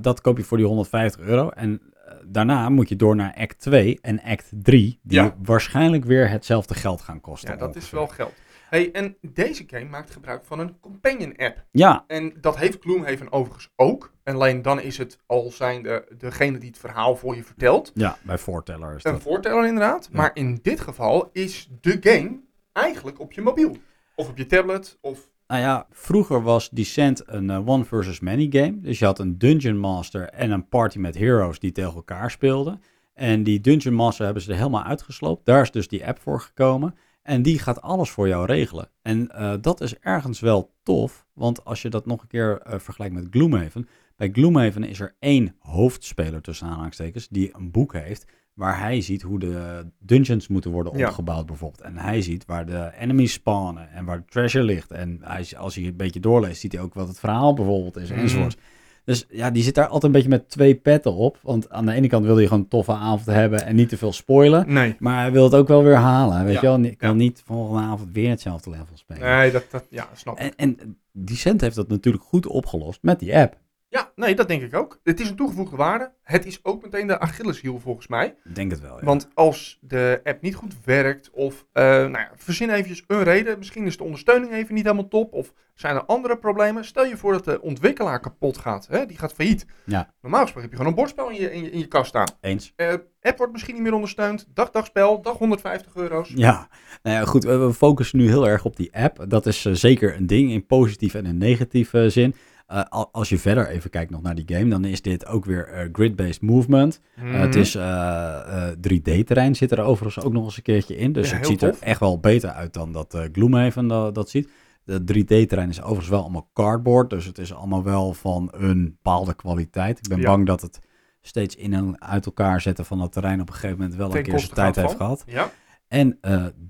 dat koop je voor die 150 euro. En daarna moet je door naar act 2 en act 3. Die Ja. waarschijnlijk weer hetzelfde geld gaan kosten. Ja, dat is wel geld. Hey, en deze game maakt gebruik van een companion app. Ja, En dat heeft Gloomhaven overigens ook. En alleen dan is het al zijnde degene die het verhaal voor je vertelt. ja, bij voorteller is Een dat. voorteller inderdaad. Ja. Maar in dit geval is de game eigenlijk op je mobiel. Of op je tablet. Of... Nou ja, vroeger was Descent een eh, one versus many game. Dus je had een Dungeon Master en een party met heroes die tegen elkaar speelden. En die Dungeon Master hebben ze er helemaal uitgesloopt. Daar is dus die app voor gekomen. En die gaat alles voor jou regelen. En eh, dat is ergens wel tof. Want als je dat nog een keer eh, vergelijkt met Gloomhaven. Bij Gloomhaven is er één hoofdspeler tussen aanhalingstekens die een boek heeft. Waar hij ziet hoe de dungeons moeten worden Ja. opgebouwd bijvoorbeeld. En hij ziet waar de enemies spawnen en waar de treasure ligt. En hij, als hij een beetje doorleest, ziet hij ook wat het verhaal bijvoorbeeld is Mhm. enzovoort. Dus ja, die zit daar altijd een beetje met twee petten op. Want aan de ene kant wil hij gewoon een toffe avond hebben en niet te veel spoilen. Nee. Maar hij wil het ook wel weer halen. Weet Ja, je wel? Ik kan ja. niet volgende avond weer hetzelfde level spelen. Nee, dat, dat, ja, snap ik. En, en Decent heeft dat natuurlijk goed opgelost met die app. Ja, nee, dat denk ik ook. Het is een toegevoegde waarde. Het is ook meteen de Achilleshiel volgens mij. Denk het wel. Ja. Want als de app niet goed werkt, of eh, nou ja, verzin eventjes een reden. Misschien is de ondersteuning even niet helemaal top, of zijn er andere problemen. Stel je voor dat de ontwikkelaar kapot gaat, hè? die gaat failliet. Ja. Normaal gesproken heb je gewoon een bordspel in je, in je, in je kast staan. Eens. Eh app wordt misschien niet meer ondersteund. Dag, dag spel, dag 150 euro's. Ja, nou ja, goed. We we focussen nu heel erg op die app. Dat is eh, zeker een ding in positieve en in negatieve zin. Eh, al- als je verder even kijkt nog naar die game, dan is dit ook weer eh, grid-based movement. Eh, Mhm. het is eh, eh, 3D-terrein zit er overigens ook nog eens een keertje in. Dus Ja, het ziet tof. er echt wel beter uit dan dat Gloomhaven dat, dat ziet. De 3D-terrein is overigens wel allemaal cardboard, dus het is allemaal wel van een bepaalde kwaliteit. Ik ben Ja. bang dat het steeds in en uit elkaar zetten van dat terrein op een gegeven moment wel een keer zijn tijd heeft van. gehad. Ja. En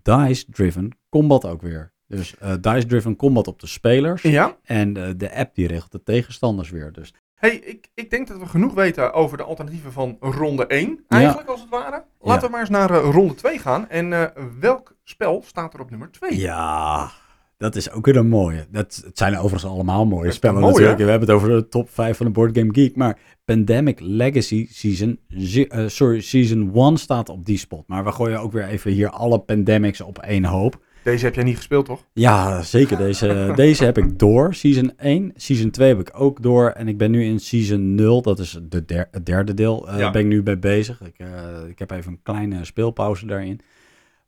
dice-driven combat ook weer. Dus eh, dice-driven combat op de spelers. ja. En eh, de app die regelt de tegenstanders weer. Dus Hey, ik, ik denk dat we genoeg weten over de alternatieven van ronde 1, eigenlijk als het ware. Laten Ja. we maar eens naar eh, ronde 2 gaan. En welk spel staat er op nummer 2? ja, dat is ook weer een mooie. Dat, het zijn overigens allemaal mooie spellen mooi, natuurlijk. hè? We hebben het over de top 5 van de Board Game Geek. Maar Pandemic Legacy Season, sorry, Season 1 staat op die spot. Maar we gooien ook weer even hier alle pandemics op één hoop. Deze heb jij niet gespeeld, toch? Ja, zeker. Deze, deze heb ik door, season 1. Season 2 heb ik ook door. En ik ben nu in season 0, dat is de der- het derde deel, Ja. ben ik nu mee bezig. Ik, eh, ik heb even een kleine speelpauze daarin.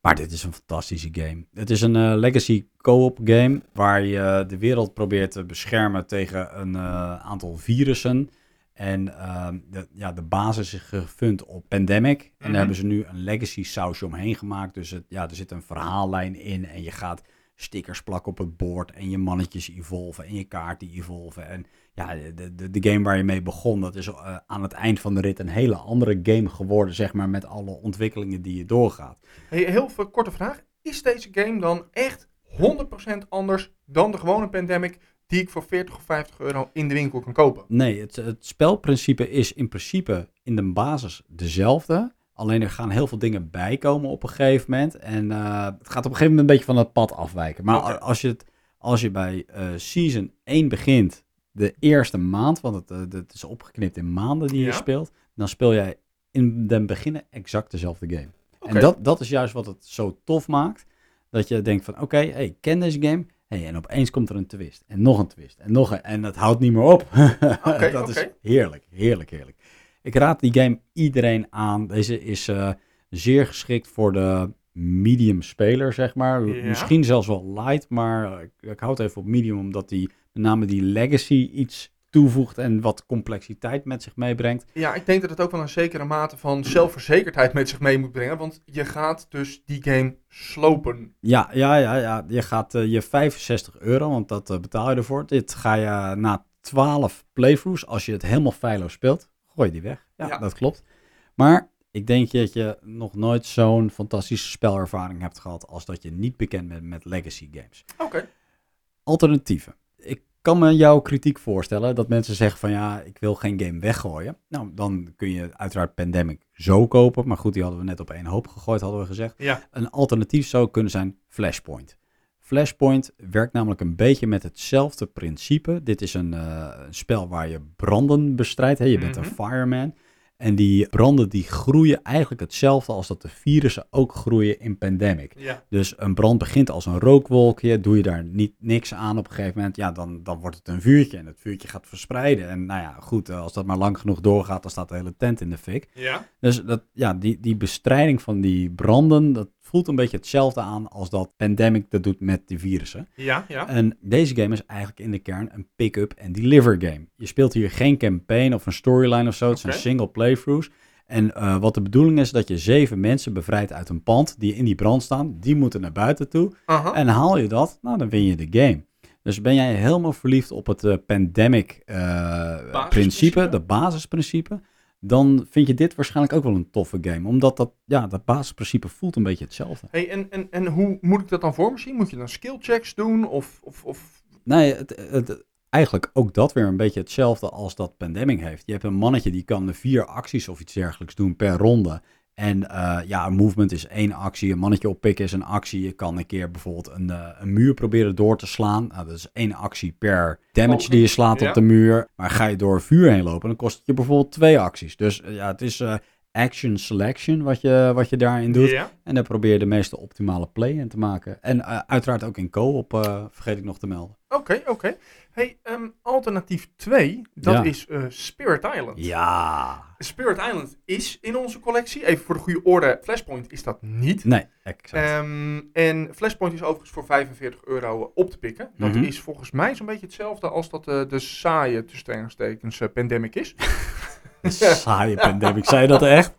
Maar dit is een fantastische game. Het is een eh, legacy co-op game waar je de wereld probeert te beschermen tegen een aantal virussen. En ehm, de, ja, de basis is gefund op Pandemic. En Mhm. daar hebben ze nu een legacy sausje omheen gemaakt. Dus het, ja, er zit een verhaallijn in en je gaat stickers plakken op het bord en je mannetjes evolven en je kaarten evolven. En ja, de, de, de game waar je mee begon, dat is eh, aan het eind van de rit een hele andere game geworden, zeg maar, met alle ontwikkelingen die je doorgaat. Hey, heel veel korte vraag. Is deze game dan echt 100% anders dan de gewone Pandemic die ik voor 40 of 50 euro in de winkel kan kopen? Nee, het, het spelprincipe is in principe in de basis dezelfde. Alleen er gaan heel veel dingen bijkomen op een gegeven moment. En eh, het gaat op een gegeven moment een beetje van het pad afwijken. Maar als, je het, als je bij eh, season 1 begint, de eerste maand, want het, eh, het is opgeknipt in maanden die je speelt, dan speel jij in den beginnen exact dezelfde game. En dat, dat is juist wat het zo tof maakt. Dat je denkt van, oké, hey, ik ken deze game. Hey, en opeens komt er een twist. En nog een twist. En nog een. En dat houdt niet meer op. Dat is heerlijk, heerlijk, heerlijk. Ik raad die game iedereen aan. Deze is eh, zeer geschikt voor de medium speler, zeg maar. Ja. Misschien zelfs wel light, maar ik, ik houd even op medium, omdat die met name die legacy iets toevoegt en wat complexiteit met zich meebrengt. Ja, ik denk dat het ook wel een zekere mate van zelfverzekerdheid met zich mee moet brengen. Want je gaat dus die game slopen. Ja, ja, ja, ja. je gaat eh, je 65 euro, want dat eh, betaal je ervoor. Dit ga je na 12 playthroughs, als je het helemaal feilloos speelt, gooi je die weg. Ja, Ja. dat klopt. Maar ik denk dat je nog nooit zo'n fantastische spelervaring hebt gehad als dat je niet bekend bent met legacy games. Oké. Alternatieven. Kan me jouw kritiek voorstellen dat mensen zeggen van ja, ik wil geen game weggooien. Nou, dan kun je uiteraard Pandemic zo kopen. Maar goed, die hadden we net op één hoop gegooid, hadden we gezegd. Ja. Een alternatief zou kunnen zijn Flashpoint. Flashpoint werkt namelijk een beetje met hetzelfde principe. Dit is een, eh, een spel waar je branden bestrijdt. Hè? Je bent Mhm. een fireman. En die branden die groeien eigenlijk hetzelfde als dat de virussen ook groeien in Pandemic. Ja. Dus een brand begint als een rookwolkje. Doe je daar niet, niks aan op een gegeven moment, ja, dan, dan wordt het een vuurtje. En het vuurtje gaat verspreiden. En nou ja, goed, eh, als dat maar lang genoeg doorgaat, dan staat de hele tent in de fik. Ja. Dus dat, ja, die, die bestrijding van die branden, dat voelt een beetje hetzelfde aan als dat Pandemic dat doet met die virussen. Ja. Ja. En deze game is eigenlijk in de kern een pick-up en deliver game. Je speelt hier geen campaign of een storyline of zo. Het zijn single playthroughs. En eh, wat de bedoeling is, dat je zeven mensen bevrijdt uit een pand die in die brand staan. Die moeten naar buiten toe. En haal je dat, nou dan win je de game. Dus ben jij helemaal verliefd op het eh, pandemic eh, principe, de basisprincipe, dan vind je dit waarschijnlijk ook wel een toffe game. Omdat dat, ja, dat basisprincipe voelt een beetje hetzelfde. Hey, en, en, en hoe moet ik dat dan voor me zien? Moet je dan skill checks doen? Of, of, of... Nee, het, het, eigenlijk ook dat weer een beetje hetzelfde als dat Pandemic heeft. Je hebt een mannetje die kan vier acties of iets dergelijks doen per ronde. En eh, ja, een movement is één actie. Een mannetje oppikken is een actie. Je kan een keer bijvoorbeeld een, eh, een muur proberen door te slaan. Nou, dat is één actie per damage Oké, die je slaat ja. op de muur. Maar ga je door vuur heen lopen, dan kost het je bijvoorbeeld twee acties. Dus eh, ja, het is action selection wat je, wat je daarin doet. En daar probeer je de meeste optimale play in te maken. En eh, uiteraard ook in co-op, eh, vergeet ik nog te melden. Oké, oké. Hey, ehm, alternatief 2, dat Ja. is eh, Spirit Island. Ja. Spirit Island is in onze collectie. Even voor de goede orde, Flashpoint is dat niet. Nee, exact. Ehm, en Flashpoint is overigens voor 45 euro op te pikken. Dat Mhm. is volgens mij zo'n beetje hetzelfde als dat de saaie, tussen eh, pandemic is. Saaie pandemic, zei je dat echt?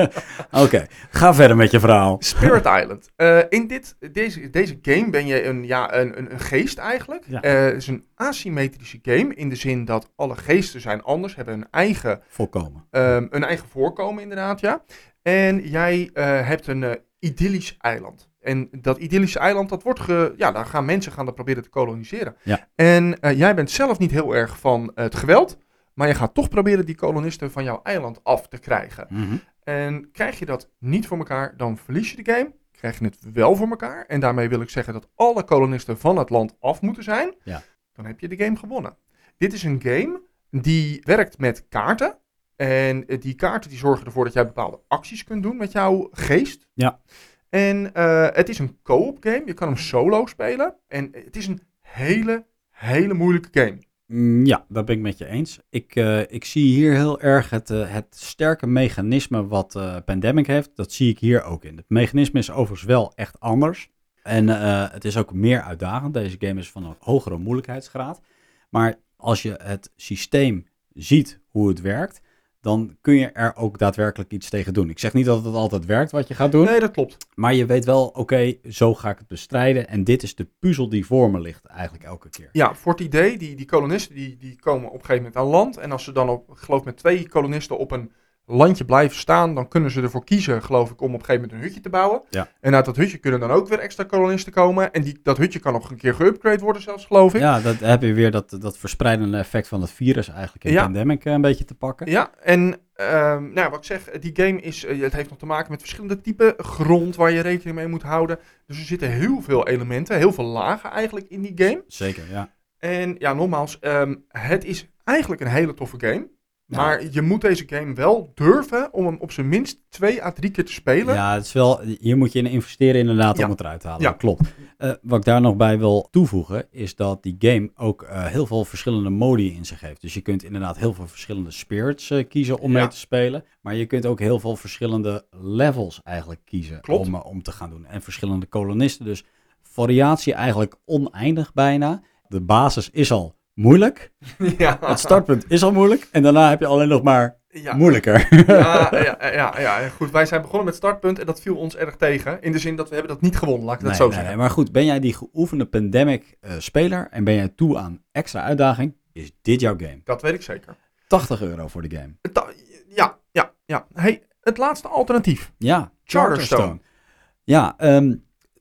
Oké, ga verder met je verhaal. Spirit Island. Eh, in dit, deze, deze game ben je een, ja, een, een, een geest eigenlijk. Ja. Eh, het is een asymmetrische game in de zin dat alle geesten zijn anders, hebben een eigen, Volkomen. ehm, een eigen voorkomen inderdaad, ja. En jij eh, hebt een idyllisch eiland. En dat idyllische eiland, dat wordt ge, ja, daar gaan mensen gaan dat proberen te koloniseren. Ja. En jij bent zelf niet heel erg van het geweld, maar je gaat toch proberen die kolonisten van jouw eiland af te krijgen. Mhm. En krijg je dat niet voor elkaar, dan verlies je de game. Krijg je het wel voor elkaar, en daarmee wil ik zeggen dat alle kolonisten van het land af moeten zijn, Ja. dan heb je de game gewonnen. Dit is een game die werkt met kaarten. En eh, die kaarten die zorgen ervoor dat jij bepaalde acties kunt doen met jouw geest. Ja. En eh, het is een co-op game. Je kan hem solo spelen. En het is een hele, hele moeilijke game. Mm, Ja, dat ben ik met je eens. Ik, eh, ik zie hier heel erg het, eh, het sterke mechanisme wat eh, Pandemic heeft. Dat zie ik hier ook in. Het mechanisme is overigens wel echt anders. En het is ook meer uitdagend. Deze game is van een hogere moeilijkheidsgraad. Maar als je het systeem ziet hoe het werkt, dan kun je er ook daadwerkelijk iets tegen doen. Ik zeg niet dat het altijd werkt wat je gaat doen. Nee, dat klopt. Maar je weet wel, oké, zo ga ik het bestrijden. En dit is de puzzel die voor me ligt eigenlijk elke keer. Ja, voor het idee, die, die kolonisten die, die komen op een gegeven moment aan land. En als ze dan op, ik geloof met twee kolonisten op een landje blijven staan, dan kunnen ze ervoor kiezen, geloof ik, om op een gegeven moment een hutje te bouwen. Ja. En uit dat hutje kunnen dan ook weer extra kolonisten komen. En die, dat hutje kan nog een keer geüpgrade worden zelfs, geloof ik. Ja, dat heb je weer dat, dat verspreidende effect van het virus eigenlijk in Ja. Pandemic eh, een beetje te pakken. Ja, en ehm, nou, wat ik zeg, die game is, eh, het heeft nog te maken met verschillende typen grond waar je rekening mee moet houden. Dus er zitten heel veel elementen, heel veel lagen eigenlijk in die game. Zeker, ja. En ja, nogmaals, ehm, het is eigenlijk een hele toffe game. Ja. Maar je moet deze game wel durven om hem op zijn minst twee à drie keer te spelen. Ja, het is wel, hier moet je in investeren inderdaad om het eruit te halen. Ja. Klopt. Eh, wat ik daar nog bij wil toevoegen, is dat die game ook eh, heel veel verschillende modi in zich heeft. Dus je kunt inderdaad heel veel verschillende spirits eh, kiezen om Ja. mee te spelen. Maar je kunt ook heel veel verschillende levels eigenlijk kiezen Klopt. om, om te gaan doen. En verschillende kolonisten. Dus variatie eigenlijk oneindig bijna. De basis is al moeilijk. ja. Het startpunt is al moeilijk. En daarna heb je alleen nog maar ja. moeilijker. Ja, ja, ja, ja, goed. Wij zijn begonnen met startpunt en dat viel ons erg tegen. In de zin dat we hebben dat niet gewonnen, laat ik dat zo nee, zeggen. nee, maar goed, ben jij die geoefende pandemic eh, speler en ben jij toe aan extra uitdaging, is dit jouw game. Dat weet ik zeker. 80 euro voor de game. Ta- Ja, ja, ja. Hey, het laatste alternatief. Ja, Charterstone. Ja, ehm,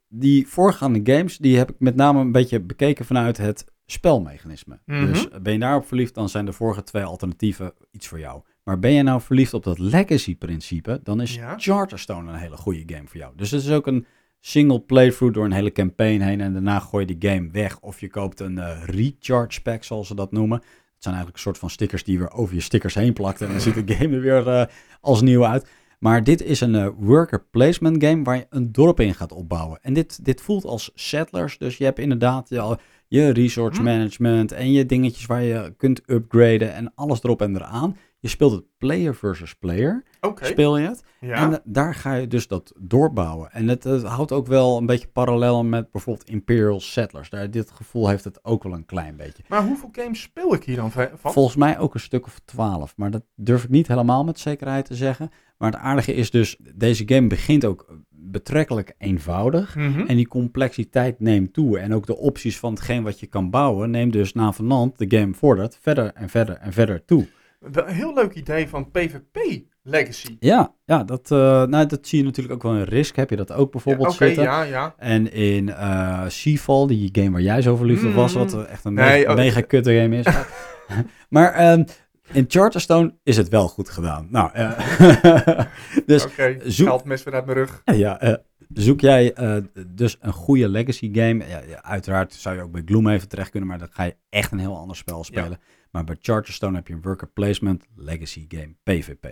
die voorgaande games, die heb ik met name een beetje bekeken vanuit het spelmechanisme. Mhm. Dus ben je daarop verliefd, dan zijn de vorige twee alternatieven iets voor jou. Maar ben je nou verliefd op dat legacy-principe, dan is Ja. Charterstone een hele goede game voor jou. Dus het is ook een single playthrough door een hele campaign heen en daarna gooi je die game weg. Of je koopt een eh, recharge pack, zoals ze dat noemen. Het zijn eigenlijk een soort van stickers die weer over je stickers heen plakt. En dan ziet de game er weer eh, als nieuw uit. Maar dit is een eh, worker placement game waar je een dorp in gaat opbouwen. En dit, dit voelt als settlers. Dus je hebt inderdaad je, je resource Hm. management en je dingetjes waar je kunt upgraden en alles erop en eraan. Je speelt het player versus player, Oké. speel je het. Ja. En eh, daar ga je dus dat doorbouwen. En het, het houdt ook wel een beetje parallel met bijvoorbeeld Imperial Settlers. Daar, dit gevoel heeft het ook wel een klein beetje. Maar hoeveel games speel ik hier dan van? Volgens mij ook een stuk of twaalf. Maar dat durf ik niet helemaal met zekerheid te zeggen. Maar het aardige is dus, deze game begint ook betrekkelijk eenvoudig. Mhm. En die complexiteit neemt toe. En ook de opties van hetgeen wat je kan bouwen, neemt dus na vanand de game vordert verder en verder en verder toe. Een heel leuk idee van PvP Legacy. Ja, ja dat, eh, nou, dat zie je natuurlijk ook wel in Risk. Heb je dat ook bijvoorbeeld zitten. ja, ja. En in eh Seafall, die game waar jij zo verliefd op was, Mm. wat echt een Nee, mega, oh, mega kutte game is. maar ehm, in Charterstone is het wel goed gedaan. Nou, eh, dus Oké, zoek- geldmes weer uit mijn rug. ja, eh, zoek jij eh, dus een goede legacy game. Ja, uiteraard zou je ook bij Gloomhaven terecht kunnen, maar dan ga je echt een heel ander spel spelen. Maar bij Charterstone heb je een worker placement legacy game, PvP.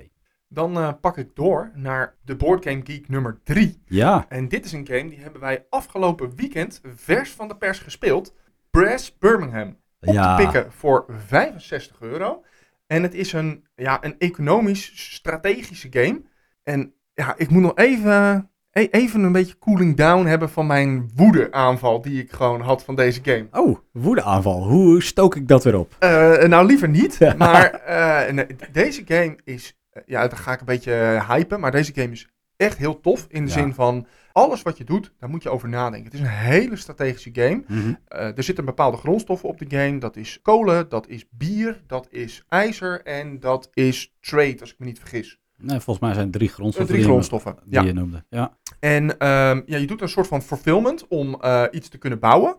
Dan pak ik door naar de Board Game Geek nummer 3. Ja, En dit is een game die hebben wij afgelopen weekend vers van de pers gespeeld. Brass Birmingham. Op Ja. te pikken voor 65 euro. En het is een, ja, een economisch strategische game. En ja, ik moet nog even, e- even een beetje cooling down hebben van mijn woede-aanval die ik gewoon had van deze game. Oh, woedeaanval. Hoe stook ik dat weer op? Eh, nou, liever niet. Maar eh, nee, deze game is, eh, ja, dan ga ik een beetje hypen. Maar deze game is echt heel tof. In de Ja. zin van, alles wat je doet, daar moet je over nadenken. Het is een hele strategische game. Mhm. Eh, er zitten bepaalde grondstoffen op de game. Dat is kolen, dat is bier, dat is ijzer en dat is trade, als ik me niet vergis. Nee, volgens mij zijn het drie grondstoffen drie die, je- grondstoffen, die je noemde. Ja. En ehm, ja, je doet een soort van fulfillment om eh, iets te kunnen bouwen.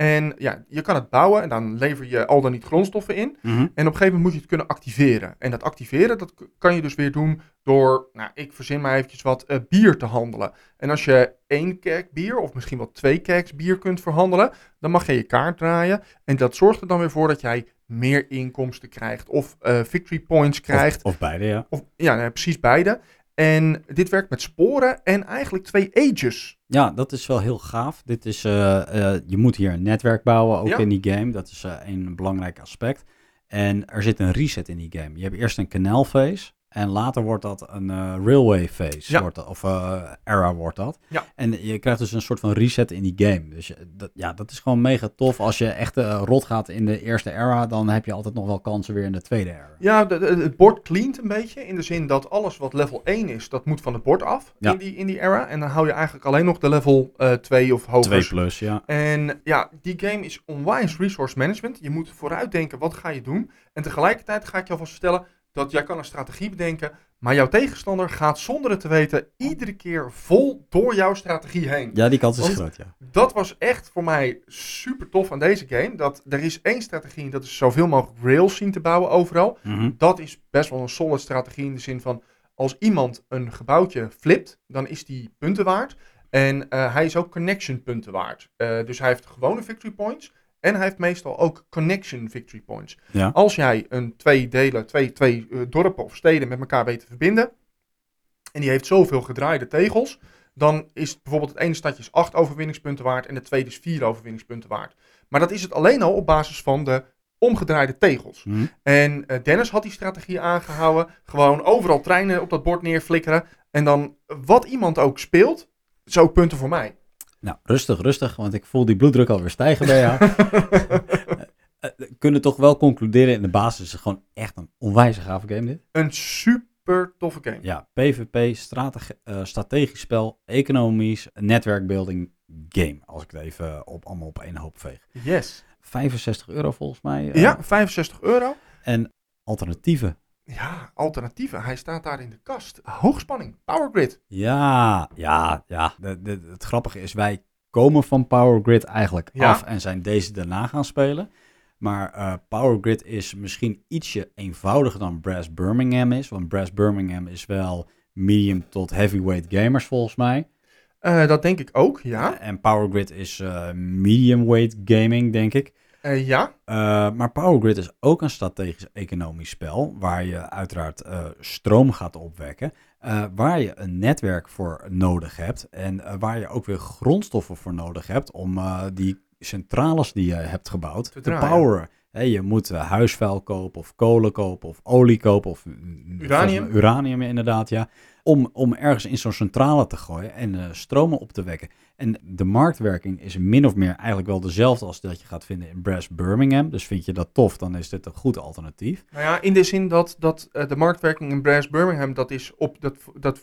En ja, je kan het bouwen en dan lever je al dan niet grondstoffen in. Mhm. En op een gegeven moment moet je het kunnen activeren. En dat activeren, dat kan je dus weer doen door, nou, ik verzin maar eventjes wat, eh, bier te handelen. En als je één kerk bier, of misschien wel twee kerks bier kunt verhandelen, dan mag je je kaart draaien. En dat zorgt er dan weer voor dat jij meer inkomsten krijgt. Of eh, victory points krijgt. Of, of beide, ja. Of, ja, nee, precies beide. En dit werkt met sporen en eigenlijk twee ages. Ja, dat is wel heel gaaf. Dit is, eh, eh, je moet hier een netwerk bouwen, ook Ja. in die game. Dat is eh, een belangrijk aspect. En er zit een reset in die game. Je hebt eerst een canal phase. En later wordt dat een eh, railway phase. Ja. Wordt dat, of eh, era wordt dat. Ja. En je krijgt dus een soort van reset in die game. Dus je- dat, ja, dat is gewoon mega tof. Als je echt eh, rot gaat in de eerste era, dan heb je altijd nog wel kansen weer in de tweede era. Ja, de- de- het bord cleant een beetje. In de zin dat alles wat level 1 is, dat moet van het bord af Ja. in, die, in die era. En dan hou je eigenlijk alleen nog de level eh 2 of hoger. 2 plus, ja. En ja, die game is onwijs resource management. Je moet vooruitdenken, wat ga je doen? En tegelijkertijd ga ik je alvast vertellen dat jij kan een strategie bedenken, maar jouw tegenstander gaat zonder het te weten iedere keer vol door jouw strategie heen. Ja, die kans is Want- groot, ja. Dat was echt voor mij super tof aan deze game. Dat er is één strategie en dat is zoveel mogelijk rails zien te bouwen overal. Mhm. Dat is best wel een solid strategie in de zin van als iemand een gebouwtje flipt, dan is die punten waard. En eh, hij is ook connection punten waard. Eh, dus hij heeft gewone victory points. En hij heeft meestal ook connection victory points. Ja. Als jij een twee delen, twee, twee eh, dorpen of steden met elkaar weet te verbinden. En die heeft zoveel gedraaide tegels. Dan is het bijvoorbeeld het ene stadje is 8 overwinningspunten waard. En de tweede is 4 overwinningspunten waard. Maar dat is het alleen al op basis van de omgedraaide tegels. Mhm. En eh, Dennis had die strategie aangehouden. Gewoon overal treinen op dat bord neerflikkeren. En dan wat iemand ook speelt, zo punten voor mij. Nou, rustig, rustig, want ik voel die bloeddruk alweer stijgen bij jou. Eh, we kunnen toch wel concluderen in de basis is het gewoon echt een onwijs gave game dit. Een super toffe game. Ja, PvP, strateg- eh, strategisch spel, economisch, netwerkbuilding, game. Als ik het even op, allemaal op één hoop veeg. Yes. 65 euro volgens mij. eh, Ja, 65 euro. En alternatieven. Ja, alternatieven. Hij staat daar in de kast. Hoogspanning. Power grid. Ja, ja, ja. De, de, het grappige is, wij komen van Power Grid eigenlijk Ja. af en zijn deze daarna gaan spelen. Maar eh, Power Grid is misschien ietsje eenvoudiger dan Brass Birmingham is. Want Brass Birmingham is wel medium tot heavyweight gamers volgens mij. Eh, dat denk ik ook, ja. En Power Grid is eh, medium weight gaming, denk ik. Eh, ja. Uh, maar Power Grid is ook een strategisch economisch spel waar je uiteraard uh, stroom gaat opwekken, waar je een netwerk voor nodig hebt en waar je ook weer grondstoffen voor nodig hebt om die centrales die je hebt gebouwd te, te poweren. He, je moet huisvuil kopen of kolen kopen of olie kopen of uranium, uranium inderdaad, ja. Om, om ergens in zo'n centrale te gooien en uh, stromen op te wekken. En de marktwerking is min of meer eigenlijk wel dezelfde als dat je gaat vinden in Brass Birmingham. Dus vind je dat tof, dan is dit een goed alternatief. Nou ja, in de zin dat, dat uh, de marktwerking in Brass Birmingham, dat, is op, dat, dat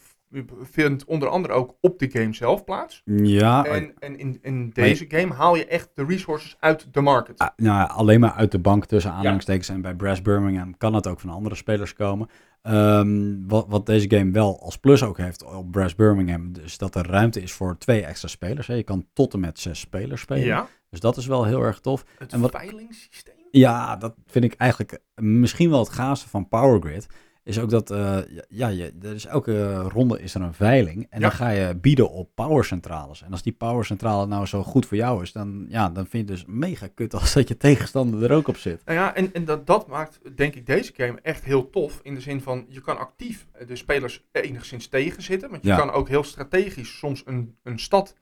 vindt onder andere ook op de game zelf plaats. Ja. En, en in, in deze je, game haal je echt de resources uit de market. Uh, nou, alleen maar uit de bank tussen aanhalingstekens. Ja. En bij Brass Birmingham kan het ook van andere spelers komen. Um, wat, wat, deze game wel als plus ook heeft op Brass Birmingham, is dat er ruimte is voor twee extra spelers. Hè. Je kan tot en met zes spelers spelen. Ja. Dus dat is wel heel erg tof. Het en wat, veilingssysteem? Ja, dat vind ik eigenlijk misschien wel het gaafste van Power Grid. Is ook dat, eh, ja, je, er is elke ronde is er een veiling. En Ja. dan ga je bieden op powercentrales. En als die powercentrale nou zo goed voor jou is, dan, ja, dan vind je het dus mega kut als dat je tegenstander er ook op zit. Nou ja, en, en dat, dat maakt denk ik deze game echt heel tof. In de zin van, je kan actief de spelers enigszins tegenzitten. Want je Ja. kan ook heel strategisch soms een, een stad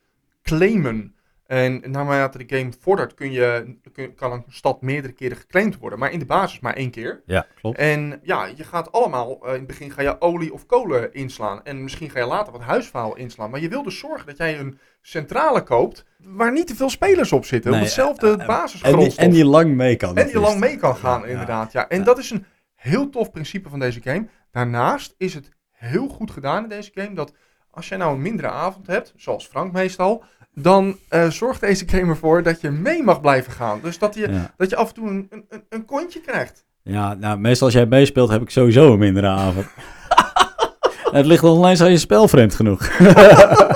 claimen. En naarmate de game vordert, kun je, kun, kan een stad meerdere keren geclaimd worden. Maar in de basis maar één keer. Ja, klopt. En ja, je gaat allemaal, eh, in het begin ga je olie of kolen inslaan. En misschien ga je later wat huisvuil inslaan. Maar je wil dus zorgen dat jij een centrale koopt waar niet te veel spelers op zitten. Nee, op hetzelfde eh, En die, en die lang mee kan. En die lang mee kan gaan, Ja, inderdaad. Ja. En Ja. dat is een heel tof principe van deze game. Daarnaast is het heel goed gedaan in deze game dat als jij nou een mindere avond hebt, zoals Frank meestal, dan eh, zorgt deze game ervoor dat je mee mag blijven gaan. Dus dat je, Ja. dat je af en toe een, een, een, kontje krijgt. Ja, nou, meestal als jij meespeelt heb ik sowieso een mindere avond. het ligt alleen aan je spel vreemd genoeg.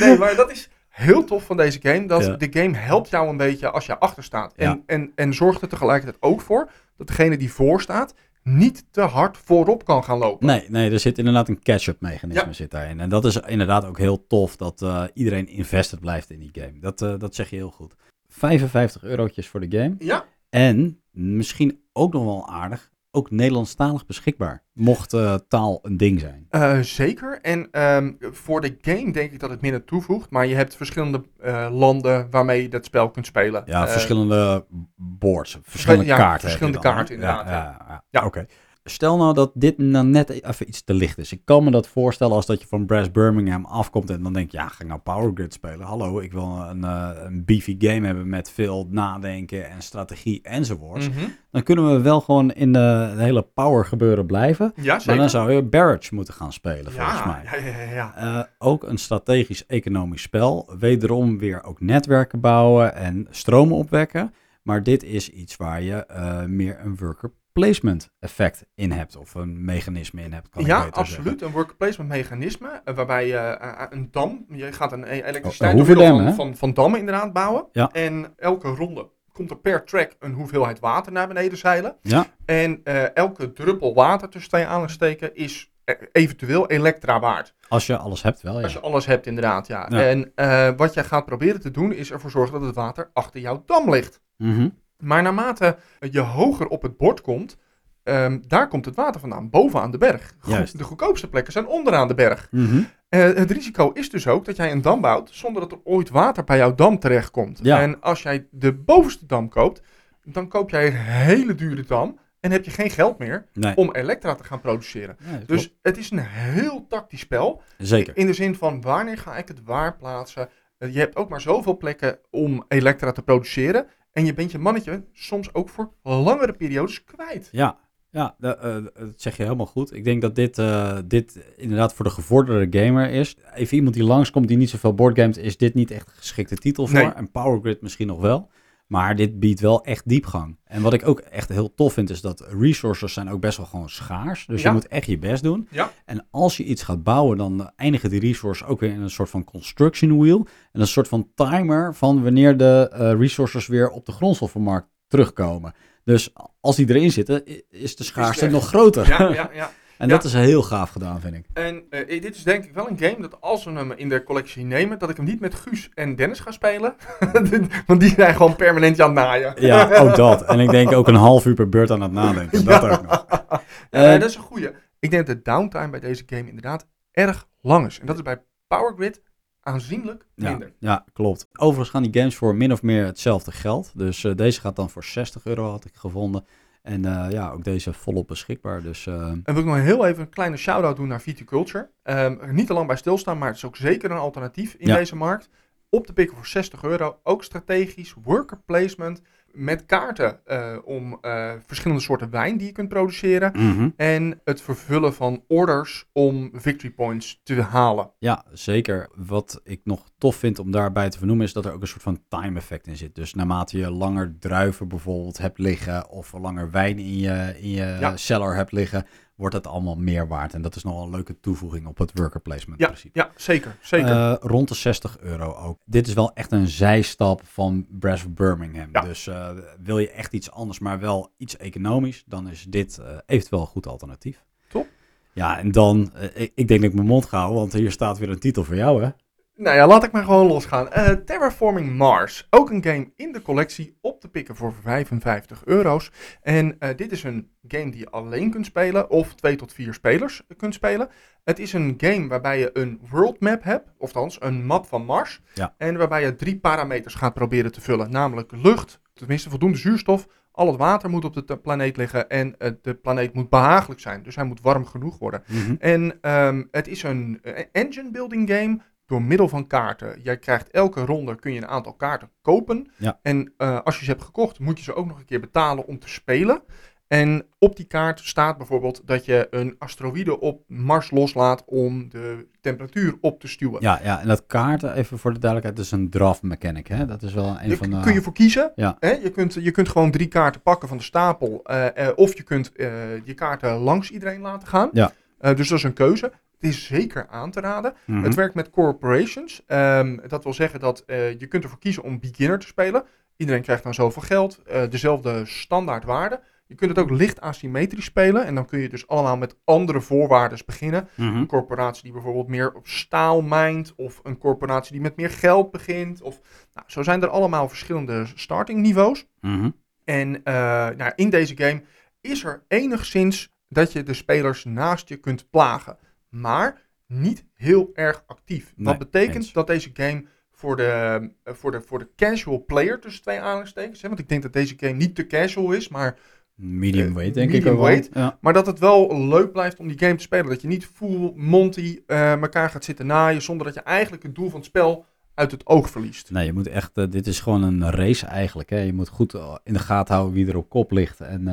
Nee, maar dat is heel tof van deze game. Dat Ja. de game helpt jou een beetje als je achter staat. En, Ja. en, en zorgt er tegelijkertijd ook voor dat degene die voor staat niet te hard voorop kan gaan lopen. Nee, nee, er zit inderdaad een catch-up mechanisme Ja. zit daarin. En dat is inderdaad ook heel tof dat eh, iedereen invested blijft in die game. Dat, eh, dat zeg je heel goed. 55 eurotjes voor de game. Ja, En misschien ook nog wel aardig, ook Nederlandstalig beschikbaar. Mocht eh, taal een ding zijn. Eh, zeker. En ehm, voor de game denk ik dat het minder toevoegt. Maar je hebt verschillende eh, landen waarmee je dat spel kunt spelen. Ja, verschillende boards, verschillende ja, kaarten. verschillende kaarten, inderdaad, Ja, ja, ja. Ja. oké. Stel nou dat dit nou net even iets te licht is. Ik kan me dat voorstellen als dat je van Brass Birmingham afkomt en dan denk je, ja, ga ik nou Power Grid spelen? Hallo, ik wil een, eh, een beefy game hebben met veel nadenken en strategie enzovoorts. mhm. Dan kunnen we wel gewoon in de, hele power gebeuren blijven. Ja, Maar dan zou je Barrage moeten gaan spelen, volgens mij. ja, ja, ja, ja. Eh, ook een strategisch-economisch spel. Wederom weer ook netwerken bouwen en stromen opwekken. Maar dit is iets waar je eh, meer een worker placement effect in hebt. Of een mechanisme in hebt, kan Ja, zeggen. absoluut. Een worker placement mechanisme. eh, waarbij je eh, een dam, je gaat een e- Oh, elektriciteit hoeverdam, van, van, van dammen inderdaad bouwen. Ja. En elke ronde komt er per track een hoeveelheid water naar beneden zeilen. Ja, En eh, elke druppel water tussen twee aansteken is eh, eventueel elektra waard. als je alles hebt wel, ja. Als je alles hebt, inderdaad, ja. Ja. En eh, wat jij gaat proberen te doen, is ervoor zorgen dat het water achter jouw dam ligt. Mhm. Maar naarmate je hoger op het bord komt, ehm, daar komt het water vandaan, bovenaan de berg. Juist. De goedkoopste plekken zijn onderaan de berg. Mhm. Eh, het risico is dus ook dat jij een dam bouwt zonder dat er ooit water bij jouw dam terechtkomt. Ja. En als jij de bovenste dam koopt, dan koop jij een hele dure dam en heb je geen geld meer Nee, om elektra te gaan produceren. Dus het is een heel tactisch spel. zeker. In de zin van wanneer ga ik het waar plaatsen? Eh, je hebt ook maar zoveel plekken om elektra te produceren. En je bent je mannetje soms ook voor langere periodes kwijt. Ja, ja eh, dat zeg je helemaal goed. Ik denk dat dit, eh, dit inderdaad voor de gevorderde gamer is. Even iemand die langskomt die niet zoveel boardgames, is dit niet echt een geschikte titel voor. Nee. En Power Grid misschien nog wel. Maar dit biedt wel echt diepgang. En wat ik ook echt heel tof vind, is dat resources zijn ook best wel gewoon schaars. Dus Ja. je moet echt je best doen. Ja. En als je iets gaat bouwen, dan eindigen die resources ook weer in een soort van construction wheel. En een soort van timer van wanneer de eh, resources weer op de grondstoffenmarkt terugkomen. Dus als die erin zitten, is de schaarste nog groter. Ja, ja, ja. en Ja. dat is heel gaaf gedaan, vind ik. En eh, dit is denk ik wel een game dat als we hem in de collectie nemen, dat ik hem niet met Guus en Dennis ga spelen. Want die zijn gewoon permanent aan het naaien. Ja, ook dat. En ik denk ook een half uur per beurt aan het nadenken. Dat ook nog. Eh, dat is een goeie. Ik denk dat de downtime bij deze game inderdaad erg lang is. En dat is bij Power Grid aanzienlijk minder. ja, klopt. Overigens gaan die games voor min of meer hetzelfde geld. Dus eh, deze gaat dan voor 60 euro, had ik gevonden. En eh, ja, ook deze volop beschikbaar. Dus eh, En wil ik nog heel even een kleine shout-out doen naar Viticulture. Er niet te lang bij stilstaan, maar het is ook zeker een alternatief in Ja. deze markt. Op te pikken voor 60 euro. Ook strategisch, worker placement. Met kaarten eh, om eh, verschillende soorten wijn die je kunt produceren. mhm. En het vervullen van orders om victory points te halen. Ja, zeker. Wat ik nog tof vind om daarbij te vernoemen is dat er ook een soort van time effect in zit. Dus naarmate je langer druiven bijvoorbeeld hebt liggen of langer wijn in je, in je Ja. cellar hebt liggen, wordt het allemaal meer waard. En dat is nogal een leuke toevoeging op het worker placement Ja, principe. ja zeker. zeker. Eh, rond de 60 euro ook. Dit is wel echt een zijstap van Brass of Birmingham. Ja. Dus eh, wil je echt iets anders, maar wel iets economisch, dan is dit eh, eventueel een goed alternatief. Top. Ja, en dan, ik, ik denk dat ik mijn mond ga houden, want hier staat weer een titel voor jou, hè? Nou ja, laat ik maar gewoon losgaan. Eh, Terraforming Mars. Ook een game in de collectie op te pikken voor 55 euro's. En eh, dit is een game die je alleen kunt spelen of twee tot vier spelers kunt spelen. Het is een game waarbij je een world map hebt, of althans een map van Mars. Ja. En waarbij je drie parameters gaat proberen te vullen. Namelijk lucht, tenminste voldoende zuurstof. Al het water moet op de planeet liggen en eh, de planeet moet behagelijk zijn. Dus hij moet warm genoeg worden. En ehm, het is een engine building game door middel van kaarten. Jij krijgt elke ronde kun je een aantal kaarten kopen. Ja. En eh, als je ze hebt gekocht, moet je ze ook nog een keer betalen om te spelen. En op die kaart staat bijvoorbeeld dat je een asteroïde op Mars loslaat om de temperatuur op te stuwen. Ja, ja, en dat kaarten, even voor de duidelijkheid, dat is een draft mechanic, hè? Dat is wel een Daar van de... kun je voor kiezen. Ja. Hè? Je, kunt, je kunt gewoon drie kaarten pakken van de stapel. eh, eh, of je kunt je kaarten langs iedereen laten gaan. Ja. Dus dat is een keuze. Het is zeker aan te raden. Mhm. Het werkt met corporations. Ehm, dat wil zeggen dat eh, je kunt ervoor kiezen om beginner te spelen. Iedereen krijgt dan zoveel geld. eh, dezelfde standaard waarde. Je kunt het ook licht asymmetrisch spelen. En dan kun je dus allemaal met andere voorwaarden beginnen. Mhm. Een corporatie die bijvoorbeeld meer op staal mijnt. Of een corporatie die met meer geld begint. Of, nou, zo zijn er allemaal verschillende starting niveaus. Mhm. En eh, nou, in deze game is er enigszins dat je de spelers naast je kunt plagen. Maar niet heel erg actief. Nee, Wat betekent eens. dat deze game voor de, eh, voor de, voor de casual player tussen twee aanhalingstekens. Hè, want ik denk dat deze game niet te casual is, maar Medium Eh, weight, denk ik ook wel. weight. Ja. maar dat het wel leuk blijft om die game te spelen. Dat je niet full Monty eh elkaar gaat zitten naaien. Zonder dat je eigenlijk het doel van het spel uit het oog verliest. Nee, je moet echt, dit is gewoon een race eigenlijk. Hè? Je moet goed in de gaten houden wie er op kop ligt en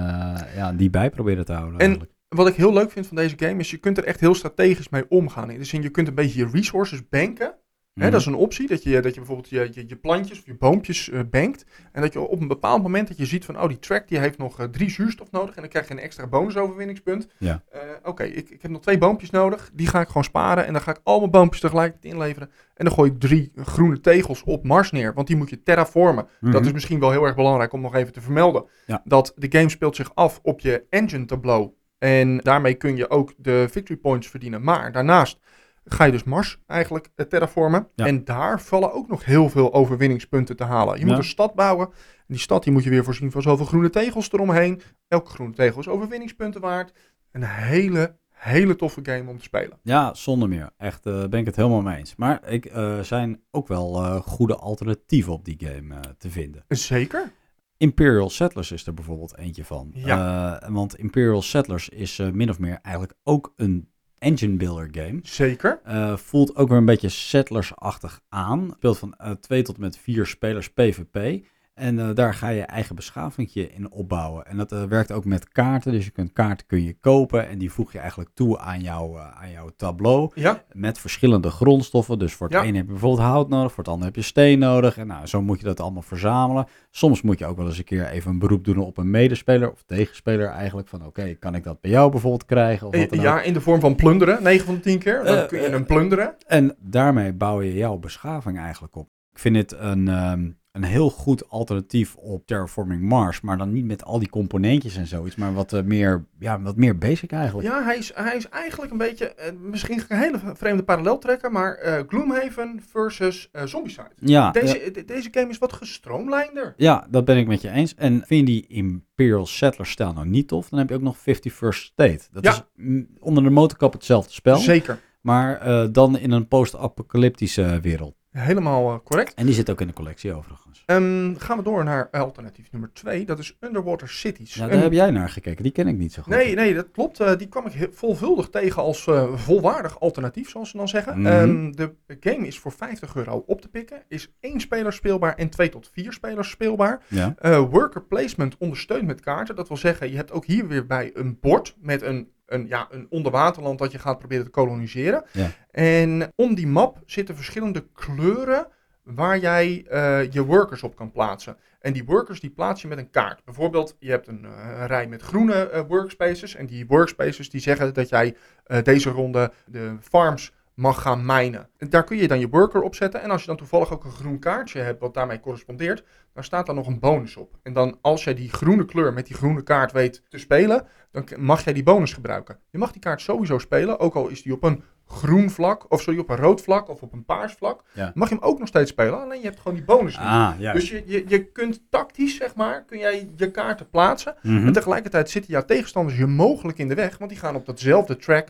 ja, die bij proberen te houden. En- eigenlijk. Wat ik heel leuk vind van deze game is je kunt er echt heel strategisch mee omgaan. In de zin, je kunt een beetje je resources banken. Hè, Mhm. dat is een optie, dat je, dat je bijvoorbeeld je, je, je plantjes of je boompjes eh, bankt. En dat je op een bepaald moment dat je ziet van, oh die track die heeft nog eh, drie zuurstof nodig. En dan krijg je een extra bonusoverwinningspunt. Ja. Eh, Oké, ik, ik heb nog twee boompjes nodig. Die ga ik gewoon sparen. En dan ga ik al mijn boompjes tegelijkertijd inleveren. En dan gooi ik drie groene tegels op Mars neer. Want die moet je terraformen. Mhm. Dat is misschien wel heel erg belangrijk om nog even te vermelden. Ja. Dat de game speelt zich af op je engine tableau. En daarmee kun je ook de victory points verdienen. Maar daarnaast ga je dus Mars eigenlijk eh, terraformen. Ja. En daar vallen ook nog heel veel overwinningspunten te halen. Je moet Ja. een stad bouwen. En die stad die moet je weer voorzien van zoveel groene tegels eromheen. Elke groene tegel is overwinningspunten waard. Een hele, hele toffe game om te spelen. Ja, zonder meer. Echt, eh ben ik het helemaal mee eens. Maar ik eh, zijn ook wel goede alternatieven op die game te vinden. Zeker. Imperial Settlers is er bijvoorbeeld eentje van. Ja. Eh, want Imperial Settlers is eh, min of meer eigenlijk ook een engine builder game. Zeker. Eh, voelt ook weer een beetje Settlers-achtig aan. Speelt van twee tot en met vier spelers PvP. En eh, daar ga je eigen beschavingje in opbouwen. En dat eh, werkt ook met kaarten. Dus je kunt kaarten kun je kopen. En die voeg je eigenlijk toe aan, jouw eh, aan jouw tableau. Ja. Met verschillende grondstoffen. Dus voor het Ja. ene heb je bijvoorbeeld hout nodig. Voor het andere heb je steen nodig. En nou, zo moet je dat allemaal verzamelen. Soms moet je ook wel eens een keer even een beroep doen op een medespeler. Of tegenspeler eigenlijk. Van oké, kan ik dat bij jou bijvoorbeeld krijgen? Of wat dan ook. Ja, in de vorm van plunderen. 9 van de 10 keer. Dan kun je hem plunderen. En daarmee bouw je jouw beschaving eigenlijk op. Ik vind dit een, ehm, een heel goed alternatief op Terraforming Mars. Maar dan niet met al die componentjes en zoiets. Maar wat, eh, meer, ja, wat meer basic eigenlijk. Ja, hij is, hij is eigenlijk een beetje, eh, misschien een hele vreemde parallel trekken, maar eh, Gloomhaven versus Zombicide. Ja, Deze, ja, de- deze game is wat gestroomlijnder. ja, dat ben ik met je eens. En vind je die Imperial Settler stijl nou niet tof? Dan heb je ook nog 51st State. Dat Ja. is mm, onder de motorkap hetzelfde spel. Zeker. Maar dan in een post-apocalyptische wereld. Helemaal eh, correct. En die zit ook in de collectie overigens. Ehm, gaan we door naar alternatief nummer 2. Dat is Underwater Cities. Ja, Een- daar heb jij naar gekeken. Die ken ik niet zo goed. Nee, nee, dat klopt. Eh, die kwam ik volvuldig tegen als eh, volwaardig alternatief, zoals ze dan zeggen. Mhm. Ehm, de game is voor 50 euro op te pikken. Is één speler speelbaar en twee tot vier spelers speelbaar. Ja. Worker placement ondersteunt met kaarten. Dat wil zeggen, je hebt ook hier weer bij een bord met een, een, ja, een onderwaterland dat je gaat proberen te koloniseren. Ja. En om die map zitten verschillende kleuren waar jij eh, je workers op kan plaatsen. En die workers die plaats je met een kaart. Bijvoorbeeld, je hebt een, eh, rij met groene eh, workspaces. En die workspaces die zeggen dat jij deze ronde de farms mag gaan mijnen. En daar kun je dan je worker op zetten. En als je dan toevallig ook een groen kaartje hebt wat daarmee correspondeert, dan staat daar nog een bonus op. En dan als jij die groene kleur met die groene kaart weet te spelen, dan mag jij die bonus gebruiken. Je mag die kaart sowieso spelen, ook al is die op een groen vlak, of sorry, op een rood vlak of op een paars vlak. Ja. Mag je hem ook nog steeds spelen, alleen je hebt gewoon die bonus niet. Ah. Dus je, je, je kunt tactisch, zeg maar, kun jij je kaarten plaatsen. Mhm. En tegelijkertijd zitten jouw tegenstanders je mogelijk in de weg, want die gaan op datzelfde track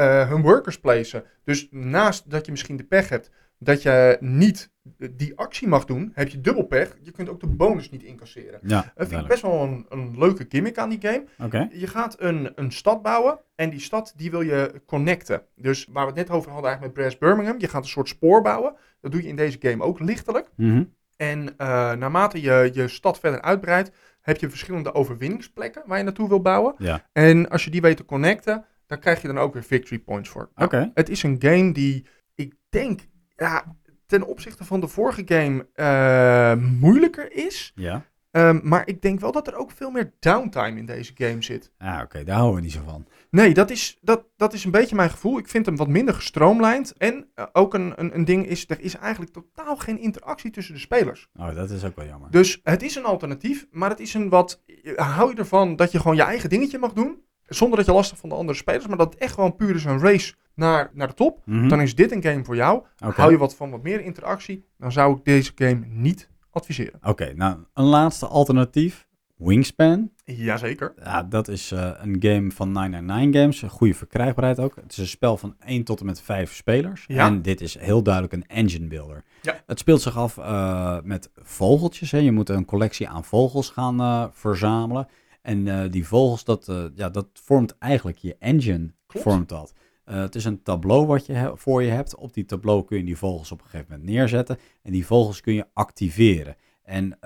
eh, hun workers placen. Dus naast dat je misschien de pech hebt dat je niet die actie mag doen, heb je dubbel pech. Je kunt ook de bonus niet incasseren. Ja, Dat vind ik best wel een, een leuke gimmick aan die game. Oké. Je gaat een, een stad bouwen en die stad die wil je connecten. Dus waar we het net over hadden eigenlijk met Brass Birmingham, je gaat een soort spoor bouwen. Dat doe je in deze game ook lichtelijk. Mhm. En eh, naarmate je je stad verder uitbreidt, heb je verschillende overwinningsplekken waar je naartoe wil bouwen. Ja. En als je die weet te connecten, dan krijg je dan ook weer victory points voor. Nou, Oké. Het is een game die, ik denk, ja, ten opzichte van de vorige game eh, moeilijker is. Ja. Ehm, maar ik denk wel dat er ook veel meer downtime in deze game zit. Ah, oké. Daar houden we niet zo van. Nee, dat is, dat, dat is een beetje mijn gevoel. Ik vind hem wat minder gestroomlijnd. En eh, ook een, een, een ding is, er is eigenlijk totaal geen interactie tussen de spelers. Oh, dat is ook wel jammer. Dus het is een alternatief, maar het is een wat... Hou je ervan dat je gewoon je eigen dingetje mag doen, zonder dat je last hebt van de andere spelers, maar dat het echt gewoon puur is een race naar, naar de top, Mhm. dan is dit een game voor jou. Hou je wat van wat meer interactie, dan zou ik deze game niet adviseren. Oké, nou, een laatste alternatief. Wingspan. Jazeker. Ja, dat is eh, een game van 999 Games. Een goede verkrijgbaarheid ook. Het is een spel van 1 tot en met 5 spelers. Ja. En dit is heel duidelijk een engine builder. Ja. Het speelt zich af eh, met vogeltjes. Hè. Je moet een collectie aan vogels gaan eh, verzamelen. En eh, die vogels, dat, eh, ja, dat vormt eigenlijk je engine. Klopt. Vormt dat. Eh, het is een tableau wat je voor je hebt. Op die tableau kun je die vogels op een gegeven moment neerzetten. En die vogels kun je activeren. En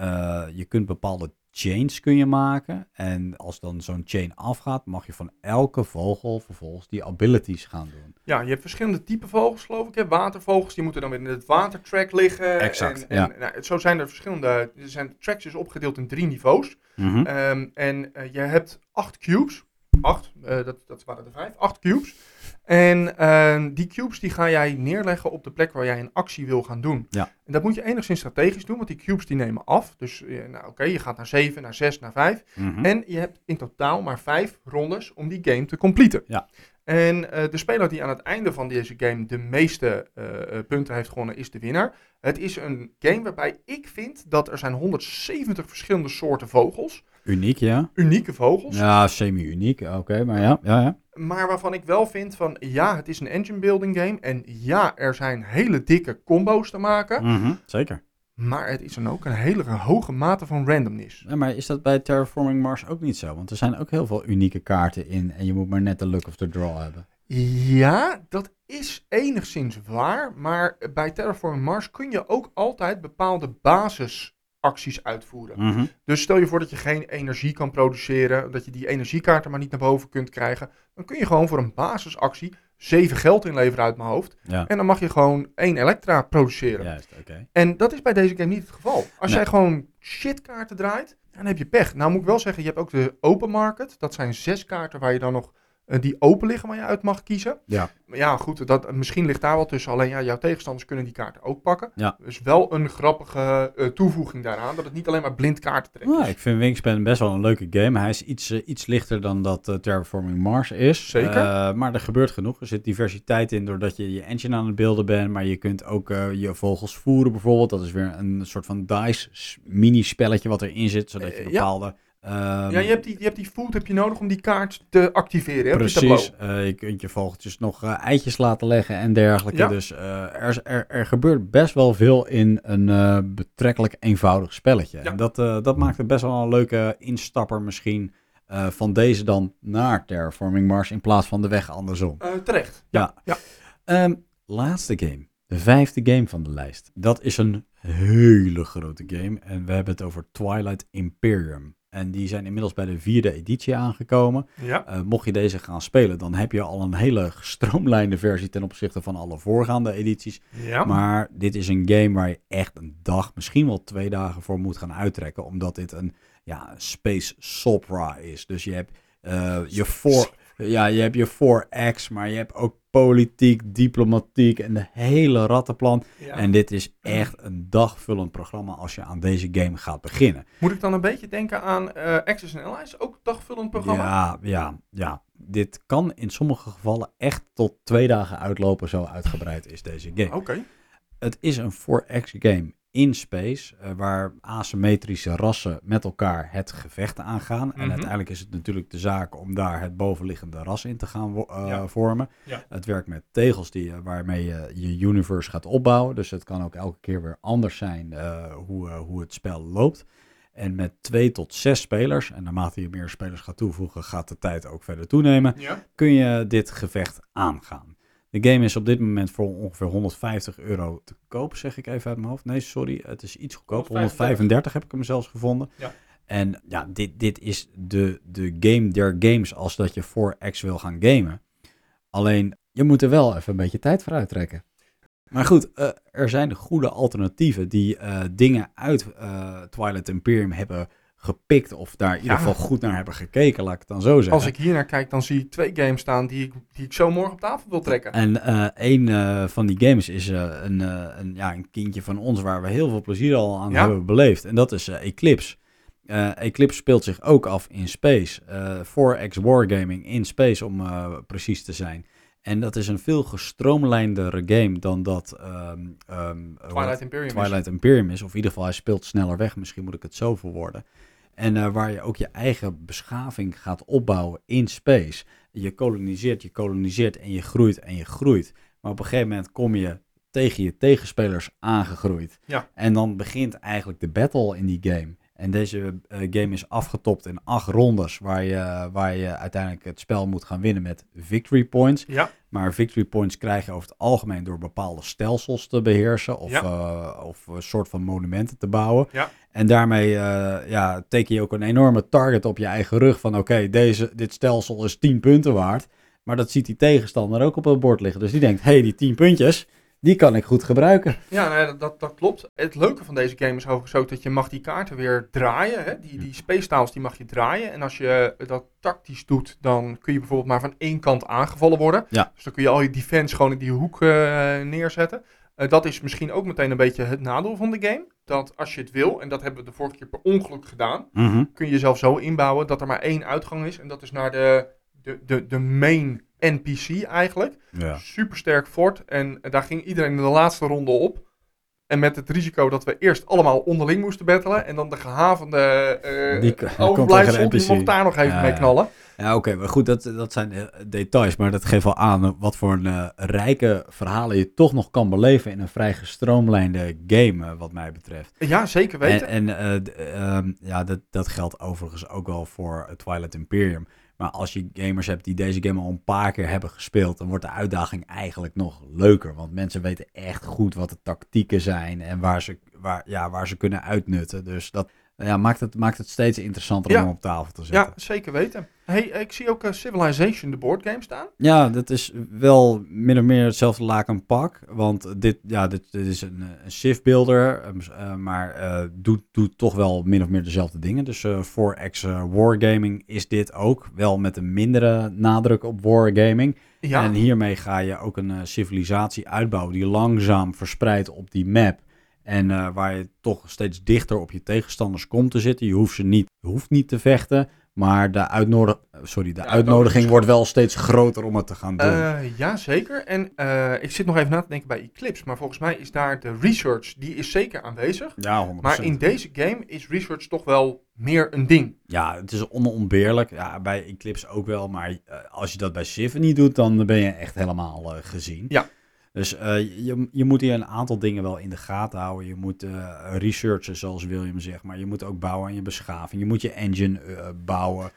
je kunt bepaalde chains kun je maken. En als dan zo'n chain afgaat, mag je van elke vogel vervolgens die abilities gaan doen. Ja, je hebt verschillende typen vogels, geloof ik. Hè? Watervogels, die moeten dan weer in het watertrack liggen. Exact, En, ja. en, nou, zo zijn er verschillende... Er zijn tracks dus opgedeeld in drie niveaus. Ehm, en eh, je hebt acht cubes. Acht, eh, dat, dat waren er vijf. Acht cubes. En ehm, die cubes die ga jij neerleggen op de plek waar jij een actie wil gaan doen. Ja. En dat moet je enigszins strategisch doen, want die cubes die nemen af. Dus nou, oké, je gaat naar 7, naar 6, naar 5. Mhm. En je hebt in totaal maar vijf rondes om die game te completen. Ja. En eh, de speler die aan het einde van deze game de meeste eh, eh, punten heeft gewonnen, is de winnaar. Het is een game waarbij ik vind dat er zijn 170 verschillende soorten vogels. Uniek, ja. Unieke vogels. Ja, semi-uniek. Oké, maar ja, ja, ja. Maar waarvan ik wel vind van ja, het is een engine building game. En ja, er zijn hele dikke combo's te maken. Mhm, Zeker. Maar het is dan ook een hele hoge mate van randomness. Ja, maar is dat bij Terraforming Mars ook niet zo? Want er zijn ook heel veel unieke kaarten in en je moet maar net de luck of the draw hebben. Ja, dat is enigszins waar. Maar bij Terraforming Mars kun je ook altijd bepaalde basisacties uitvoeren. Mhm. Dus stel je voor dat je geen energie kan produceren, dat je die energiekaarten maar niet naar boven kunt krijgen. Dan kun je gewoon voor een basisactie zeven geld inleveren uit mijn hoofd. Ja, En dan mag je gewoon één elektra produceren. juist. En dat is bij deze game niet het geval. Als Nee. jij gewoon shitkaarten draait, dan heb je pech. Nou moet ik wel zeggen, je hebt ook de open market. Dat zijn zes kaarten waar je dan nog die open liggen waar je uit mag kiezen. Ja. Maar ja, goed, dat, misschien ligt daar wel tussen. Alleen ja, jouw tegenstanders kunnen die kaarten ook pakken. Ja. Dus wel een grappige eh, toevoeging daaraan. Dat het niet alleen maar blind kaarten trekt. Nou, ik vind Wingspan best wel een leuke game. Hij is iets, eh, iets lichter dan dat eh, Terraforming Mars is. Zeker. Eh, maar er gebeurt genoeg. Er zit diversiteit in doordat je je engine aan het beelden bent. Maar je kunt ook eh, je vogels voeren bijvoorbeeld. Dat is weer een soort van dice mini-spelletje wat erin zit. Zodat je Eh, ja. Ehm, ja, je hebt, die, je hebt die food heb je nodig om die kaart te activeren. hè, Precies. Eh, je kunt je vogeltjes nog eh, eitjes laten leggen en dergelijke. Ja. Dus eh, er, er, er gebeurt best wel veel in een betrekkelijk eenvoudig spelletje. Ja. En dat, dat maakt het best wel een leuke instapper misschien van deze dan naar Terraforming Mars in plaats van de weg andersom. Terecht. Ja. ja. Ehm, laatste game. De vijfde game van de lijst. Dat is een hele grote game. En we hebben het over Twilight Imperium. En die zijn inmiddels bij de vierde editie aangekomen. Ja. Uh, mocht je deze gaan spelen, dan heb je al een hele gestroomlijnde versie ten opzichte van alle voorgaande edities. Ja. Maar dit is een game waar je echt een dag, misschien wel twee dagen voor moet gaan uittrekken. Omdat dit een ja, space sopra is. Dus je hebt uh, je voor... Ja, je hebt je 4X, maar je hebt ook politiek, diplomatiek en de hele rattenplan. Ja. En dit is echt een dagvullend programma als je aan deze game gaat beginnen. Moet ik dan een beetje denken aan uh, Access and Allies, ook dagvullend programma? Ja, ja, ja. Dit kan in sommige gevallen echt tot twee dagen uitlopen, zo uitgebreid is deze game. Oké. Het is een 4X game in space, uh, waar asymmetrische rassen met elkaar het gevecht aangaan. Mhm. En uiteindelijk is het natuurlijk de zaak om daar het bovenliggende ras in te gaan uh, Ja. vormen. Ja. Het werkt met tegels die, waarmee je je universe gaat opbouwen. Dus het kan ook elke keer weer anders zijn uh, hoe, hoe het spel loopt. En met twee tot zes spelers, en naarmate je meer spelers gaat toevoegen, gaat de tijd ook verder toenemen, Ja. kun je dit gevecht aangaan. De game is op dit moment voor ongeveer 150 euro te koop, zeg ik even uit mijn hoofd. Nee, sorry, het is iets goedkoper. 135 heb ik hem zelfs gevonden. Ja. En ja, dit, dit is de, de game der games als dat je voor X wil gaan gamen. Alleen, je moet er wel even een beetje tijd voor uittrekken. Maar goed, uh, er zijn goede alternatieven die uh, dingen uit uh, Twilight Imperium hebben gepikt of daar in ieder geval goed naar hebben gekeken, laat ik het dan zo zeggen. Als ik hier naar kijk, dan zie ik twee games staan die ik, die ik zo morgen op tafel wil trekken. En uh, een uh, van die games is uh, een, een, ja, een kindje van ons waar we heel veel plezier al aan Ja. hebben beleefd. En dat is Eclipse. Eclipse speelt zich ook af in space. 4X Wargaming in space om precies te zijn. En dat is een veel gestroomlijndere game dan dat um, um, Twilight Imperium Twilight is. Imperium is. Of in ieder geval, hij speelt sneller weg. Misschien moet ik het zo verwoorden. En uh, waar je ook je eigen beschaving gaat opbouwen in space. Je koloniseert, je koloniseert en je groeit en je groeit. Maar op een gegeven moment kom je tegen je tegenspelers aangegroeid. Ja. En dan begint eigenlijk de battle in die game. En deze uh, game is afgetopt in acht rondes, waar je, waar je uiteindelijk het spel moet gaan winnen met victory points. Ja. Maar victory points krijg je over het algemeen door bepaalde stelsels te beheersen of, Ja. uh, of een soort van monumenten te bouwen. Ja. En daarmee uh, ja, teken je ook een enorme target op je eigen rug van oké, deze dit stelsel is 10 punten waard. Maar dat ziet die tegenstander ook op het bord liggen. Dus die denkt, hé, hey, die 10 puntjes, die kan ik goed gebruiken. Ja, nee, dat, dat, dat, klopt. Het leuke van deze game is overigens ook dat je mag die kaarten weer draaien. Hè? Die, die space tiles die mag je draaien. En als je dat tactisch doet, dan kun je bijvoorbeeld maar van één kant aangevallen worden. Ja. Dus dan kun je al je defense gewoon in die hoek uh, neerzetten. Uh, dat is misschien ook meteen een beetje het nadeel van de game. Dat als je het wil, en dat hebben we de vorige keer per ongeluk gedaan, mm -hmm. kun je jezelf zo inbouwen dat er maar één uitgang is. En dat is naar de, de, de, de main NPC eigenlijk. Ja. Supersterk fort. En daar ging iedereen in de laatste ronde op. En met het risico dat we eerst allemaal onderling moesten battelen. En dan de gehavende uh, die overblijfsel, die mocht daar nog even ja, mee knallen. Ja, oké, maar goed, dat, dat zijn uh, details. Maar dat geeft wel aan wat voor een uh, rijke verhalen je toch nog kan beleven in een vrij gestroomlijnde game, uh, wat mij betreft. Ja, zeker weten. En, en um, ja, dat, dat geldt overigens ook wel voor Twilight Imperium. Maar als je gamers hebt die deze game al een paar keer hebben gespeeld, dan wordt de uitdaging eigenlijk nog leuker. Want mensen weten echt goed wat de tactieken zijn en waar ze, waar, ja, waar ze kunnen uitnutten. Dus dat ja, maakt, het, maakt het steeds interessanter ja. om op tafel te zetten. Ja, zeker weten. Hey, ik zie ook uh, Civilization, de boardgame, staan. Ja, dat is wel min of meer hetzelfde laak en pak. Want dit, ja, dit, dit is een, een Civ builder, uh, maar uh, doet, doet toch wel min of meer dezelfde dingen. Dus voor X Wargaming is dit ook wel met een mindere nadruk op Wargaming. Ja. En hiermee ga je ook een civilisatie uitbouwen die langzaam verspreidt op die map. En uh, waar je toch steeds dichter op je tegenstanders komt te zitten. Je hoeft, ze niet, je hoeft niet te vechten. Maar de, uitnodig, sorry, de, de uitnodiging wordt wel steeds groter om het te gaan doen. Uh, ja, zeker. En uh, ik zit nog even na te denken bij Eclipse. Maar volgens mij is daar de research, die is zeker aanwezig. Ja, 100%. Maar in deze game is research toch wel meer een ding. Ja, het is onontbeerlijk. Ja, bij Eclipse ook wel. Maar uh, als je dat bij Civ niet doet, dan ben je echt helemaal gezien. Ja. Dus uh, je, je moet hier een aantal dingen wel in de gaten houden. Je moet uh, researchen, zoals William zegt. Maar je moet ook bouwen aan je beschaving. Je moet je engine uh, bouwen.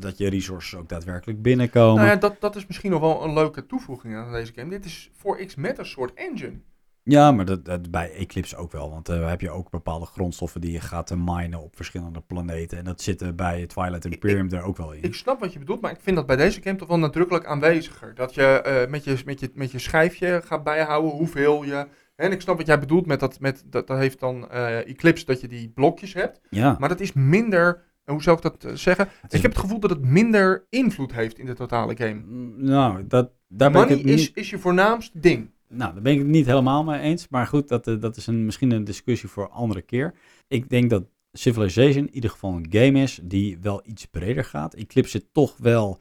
dat je resources ook daadwerkelijk binnenkomen. Nou ja, dat, dat is misschien nog wel een leuke toevoeging aan deze game. Dit is voor X met een soort engine. Ja, maar dat, dat bij Eclipse ook wel. Want uh, heb je ook bepaalde grondstoffen die je gaat uh, minen op verschillende planeten. En dat zit er bij Twilight Imperium er ook wel in. Ik snap wat je bedoelt, maar ik vind dat bij deze game toch wel nadrukkelijk aanweziger. Dat je uh, met, je, met, je, met je schijfje gaat bijhouden hoeveel je... En ik snap wat jij bedoelt met dat, met, dat, dat heeft dan Eclipse, dat je die blokjes hebt. Ja. Maar dat is minder hoe zou ik dat zeggen? Ik heb het gevoel dat het minder invloed heeft in de totale game. Nou, dat, daar Money ben ik het is, is je voornaamste ding. Nou, daar ben ik het niet helemaal mee eens. Maar goed, dat, uh, dat is een, misschien een discussie voor een andere keer. Ik denk dat Civilization in ieder geval een game is die wel iets breder gaat. Eclipse zit toch wel,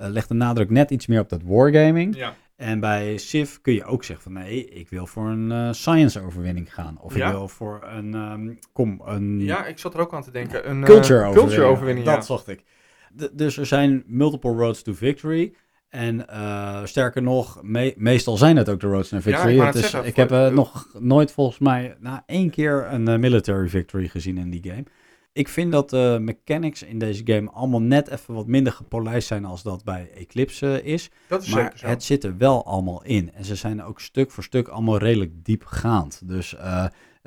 uh, legt de nadruk net iets meer op dat wargaming. Ja. En bij Civ kun je ook zeggen van nee, ik wil voor een uh, science overwinning gaan. Of Ja. ik wil voor een, um, kom, een Ja, ik zat er ook aan te denken. Een, eh, culture overwinning. culture overwinning, Dat ja. zocht ik. D- dus er zijn multiple roads to victory. En eh, sterker nog, me- meestal zijn het ook de roads to victory. ik wou Het is- zeggen, ik heb eh, nog nooit volgens mij na één keer een eh, military victory gezien in die game. Ik vind dat de mechanics in deze game allemaal net even wat minder gepolijst zijn als dat bij Eclipse is. Dat is Maar het zit er wel allemaal in. En ze zijn ook stuk voor stuk allemaal redelijk diepgaand. Dus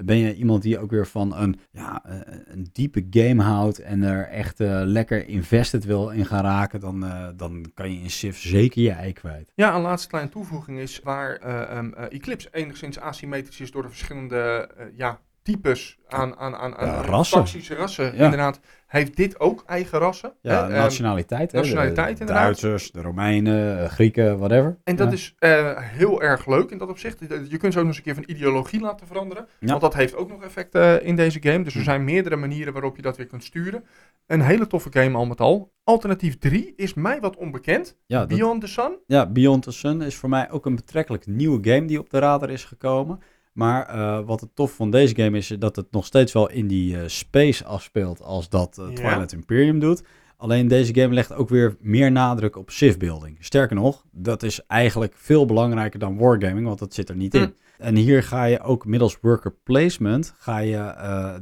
ben je iemand die ook weer van een, ja, eh, een diepe game houdt en er echt eh, lekker invested wil in gaan raken, dan, eh, dan kan je in Civ zeker je ei kwijt. Ja, een laatste kleine toevoeging is waar eh, um, eh, Eclipse enigszins asymmetrisch is door de verschillende ja, types aan, aan, aan, aan rassen. rassen. Inderdaad, heeft dit ook eigen rassen. Ja, hè? Nationaliteit. hè, nationaliteit, de inderdaad. Duitsers, de Romeinen, eh, Grieken, whatever. En dat Ja. is eh, heel erg leuk in dat opzicht. Je kunt ze ook nog eens een keer van ideologie laten veranderen. Ja. Want dat heeft ook nog effect eh, in deze game. Dus er Hm. zijn meerdere manieren waarop je dat weer kunt sturen. Een hele toffe game al met al. Alternatief 3 is mij wat onbekend. Ja, dat- Beyond the Sun. Ja, Beyond the Sun is voor mij ook een betrekkelijk nieuwe game die op de radar is gekomen. Maar eh, wat het tof van deze game is, dat het nog steeds wel in die eh, space afspeelt als dat eh, Ja. Twilight Imperium doet. Alleen deze game legt ook weer meer nadruk op civ-building. Sterker nog, dat is eigenlijk veel belangrijker dan wargaming, want dat zit er niet Hm. in. En hier ga je ook middels worker placement ga je,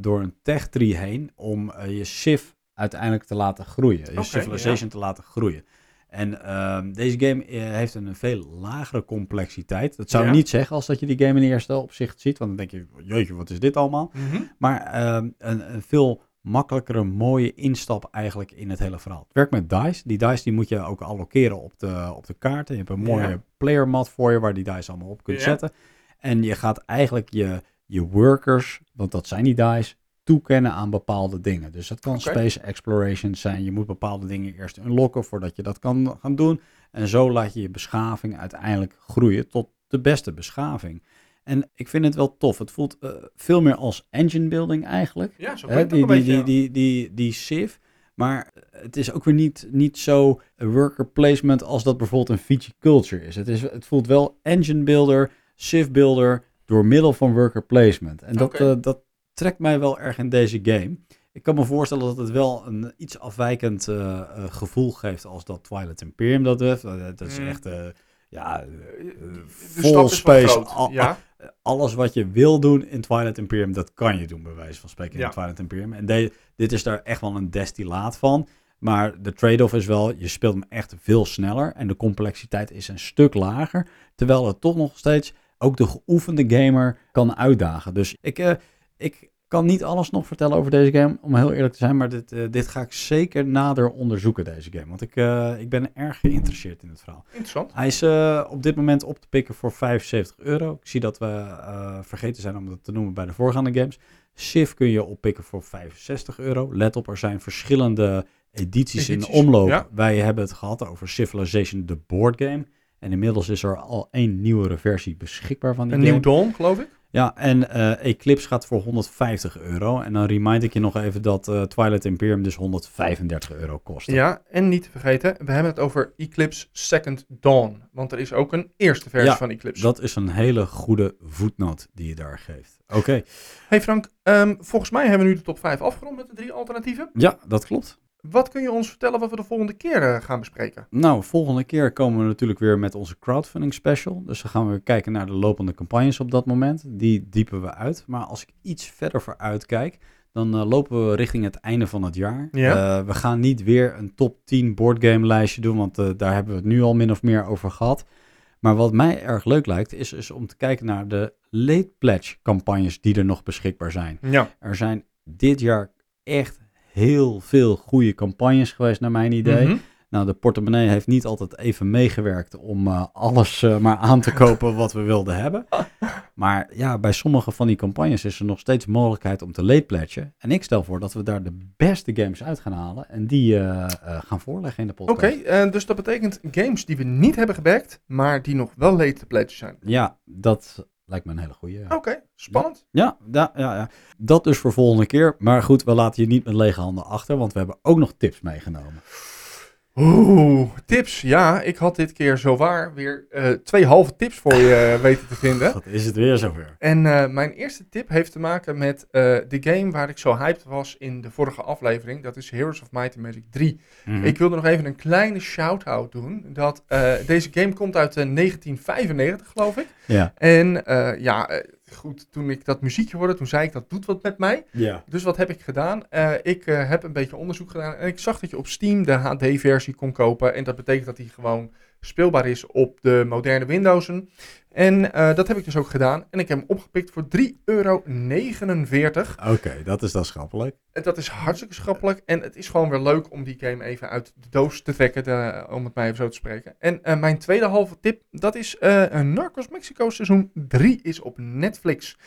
door een tech tree heen om je civ uiteindelijk te laten groeien. Je civilization te laten groeien. En ehm, deze game eh, heeft een veel lagere complexiteit. Dat zou Ja. niet zeggen als dat je die game in eerste opzicht ziet. Want dan denk je, jeetje, wat is dit allemaal? Mhm. Maar ehm, een, een veel makkelijkere, mooie instap eigenlijk in het hele verhaal. Het werkt met dice. Die dice die moet je ook allokeren op de, op de kaarten. Je hebt een mooie Ja. player mat voor je waar die dice allemaal op kunt Ja. zetten. En je gaat eigenlijk je, je workers, want dat zijn die dice, toekennen aan bepaalde dingen. Dus dat kan space exploration zijn. Je moet bepaalde dingen eerst unlocken voordat je dat kan gaan doen. En zo laat je je beschaving uiteindelijk groeien tot de beste beschaving. En ik vind het wel tof. Het voelt eh, veel meer als engine building eigenlijk. Ja, zo klinkt die, die, die, die, die, die Civ. Maar het is ook weer niet, niet zo worker placement als dat bijvoorbeeld een Fiji Culture is. Het, is. het voelt wel engine builder, Civ builder door middel van worker placement. En dat, eh, dat trekt mij wel erg in deze game. Ik kan me voorstellen dat het wel een iets afwijkend eh, eh, gevoel geeft als dat Twilight Imperium dat heeft. Dat, dat is Mm. echt, eh, ja, Eh, eh, full wel space. Al- ja. alles wat je wil doen in Twilight Imperium, dat kan je doen, bij wijze van spreken, Ja. in Twilight Imperium. En de- dit is daar echt wel een destillaat van. Maar de trade-off is wel, je speelt hem echt veel sneller en de complexiteit is een stuk lager. Terwijl het toch nog steeds ook de geoefende gamer kan uitdagen. Dus ik, eh, ik kan niet alles nog vertellen over deze game, om heel eerlijk te zijn. Maar dit, eh, dit ga ik zeker nader onderzoeken, deze game. Want ik, eh, ik ben erg geïnteresseerd in het verhaal. Interessant. Hij is eh, op dit moment op te pikken voor 75 euro. Ik zie dat we vergeten zijn om dat te noemen bij de voorgaande games. Civ kun je oppikken voor 65 euro. Let op, er zijn verschillende edities, in Edities, omloop. ja. Wij hebben het gehad over Civilization, de board game. En inmiddels is er al één nieuwere versie beschikbaar van die Een game. nieuw Dawn, geloof ik. Ja, en eh, Eclipse gaat voor 150 euro. En dan remind ik je nog even dat eh, Twilight Imperium dus 135 euro kost. Ja, en niet te vergeten, we hebben het over Eclipse Second Dawn. Want er is ook een eerste versie Ja, van Eclipse. Dat is een hele goede voetnoot die je daar geeft. Oké. Hey Frank, ehm, volgens mij hebben we nu de top 5 afgerond met de drie alternatieven. Ja, dat klopt. Wat kun je ons vertellen wat we de volgende keer eh, gaan bespreken? Nou, volgende keer komen we natuurlijk weer met onze crowdfunding special. Dus dan gaan we weer kijken naar de lopende campagnes op dat moment. Die diepen we uit. Maar als ik iets verder vooruit kijk, dan eh, lopen we richting het einde van het jaar. Ja. Eh, we gaan niet weer een top 10 boardgame lijstje doen, want daar hebben we het nu al min of meer over gehad. Maar wat mij erg leuk lijkt, is, is om te kijken naar de late pledge campagnes die er nog beschikbaar zijn. Ja. Er zijn dit jaar echt heel veel goede campagnes geweest, naar mijn idee. Mhm. Nou, de portemonnee heeft niet altijd even meegewerkt om eh, alles eh, maar aan te kopen wat we wilden hebben. Maar ja, bij sommige van die campagnes is er nog steeds mogelijkheid om te late pledgen. En ik stel voor dat we daar de beste games uit gaan halen en die eh, gaan voorleggen in de Oké, podcast. eh, dus dat betekent games die we niet hebben gebackt, maar die nog wel pledge zijn. Ja, dat lijkt me een hele goede. Oké, spannend. Ja, ja, ja, ja, dat dus voor volgende keer. Maar goed, we laten je niet met lege handen achter, want we hebben ook nog tips meegenomen. Oeh, tips. Ja, ik had dit keer zowaar weer eh, twee halve tips voor je eh, weten te vinden. Dat is het weer zover. En eh, mijn eerste tip heeft te maken met de game waar ik zo hyped was in de vorige aflevering. Dat is Heroes of Might and Magic 3. Mhm. Ik wilde nog even een kleine shout-out doen. Dat, deze game komt uit eh, 1995, geloof ik. Ja. En ja, goed, toen ik dat muziekje hoorde, toen zei ik dat doet wat met mij. Ja. Dus wat heb ik gedaan? Eh, ik eh, heb een beetje onderzoek gedaan en ik zag dat je op Steam de HD-versie kon kopen. En dat betekent dat die gewoon speelbaar is op de moderne Windowsen. En eh, dat heb ik dus ook gedaan. En ik heb hem opgepikt voor 3,49 euro. Oké, dat is dan schappelijk. En dat is hartstikke schappelijk. En het is gewoon weer leuk om die game even uit de doos te trekken, de- om het maar even zo te spreken. En eh, mijn tweede halve tip, dat is eh Narcos Mexico seizoen 3 is op Netflix.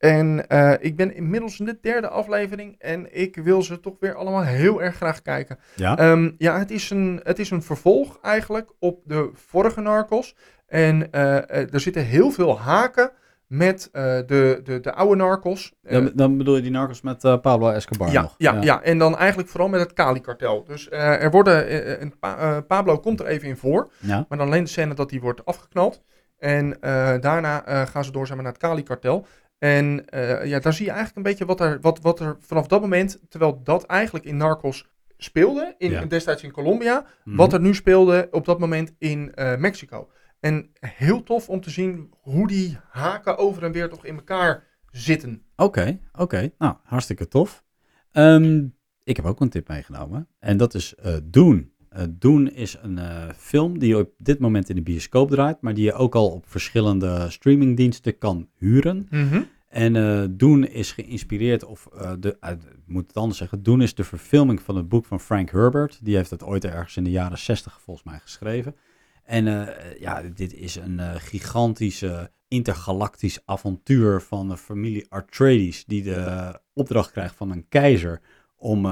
En eh, ik ben inmiddels in de derde aflevering en ik wil ze toch weer allemaal heel erg graag kijken. Ja. Ehm, ja, het is, een, het is een vervolg eigenlijk op de vorige Narcos. En eh, er zitten heel veel haken met de, de, de oude Narcos. Dan, dan bedoel je die narcos met Pablo Escobar ja, nog? ja, ja. en dan eigenlijk vooral met het Cali-kartel. Dus er worden, een Pa- Pablo komt er even in voor, Ja. maar dan alleen de scène dat hij wordt afgeknald. En daarna gaan ze door maar, naar het Cali-kartel. En eh, ja, daar zie je eigenlijk een beetje wat er, wat, wat er vanaf dat moment, terwijl dat eigenlijk in Narcos speelde, in, Ja. destijds in Colombia, Mhm. wat er nu speelde op dat moment in eh, Mexico. En heel tof om te zien hoe die haken over en weer toch in elkaar zitten. Oké, oké. Nou, hartstikke tof. Ehm, ik heb ook een tip meegenomen. En dat is eh Dune. Eh Dune is een eh, film die op dit moment in de bioscoop draait, maar die je ook al op verschillende streamingdiensten kan huren. En eh Dune is geïnspireerd, of eh, de, ik moet het anders zeggen, Dune is de verfilming van het boek van Frank Herbert. Die heeft het ooit ergens in de jaren 60 volgens mij geschreven. En ja, dit is een gigantische intergalactisch avontuur van de familie Atreides, die de opdracht krijgt van een keizer om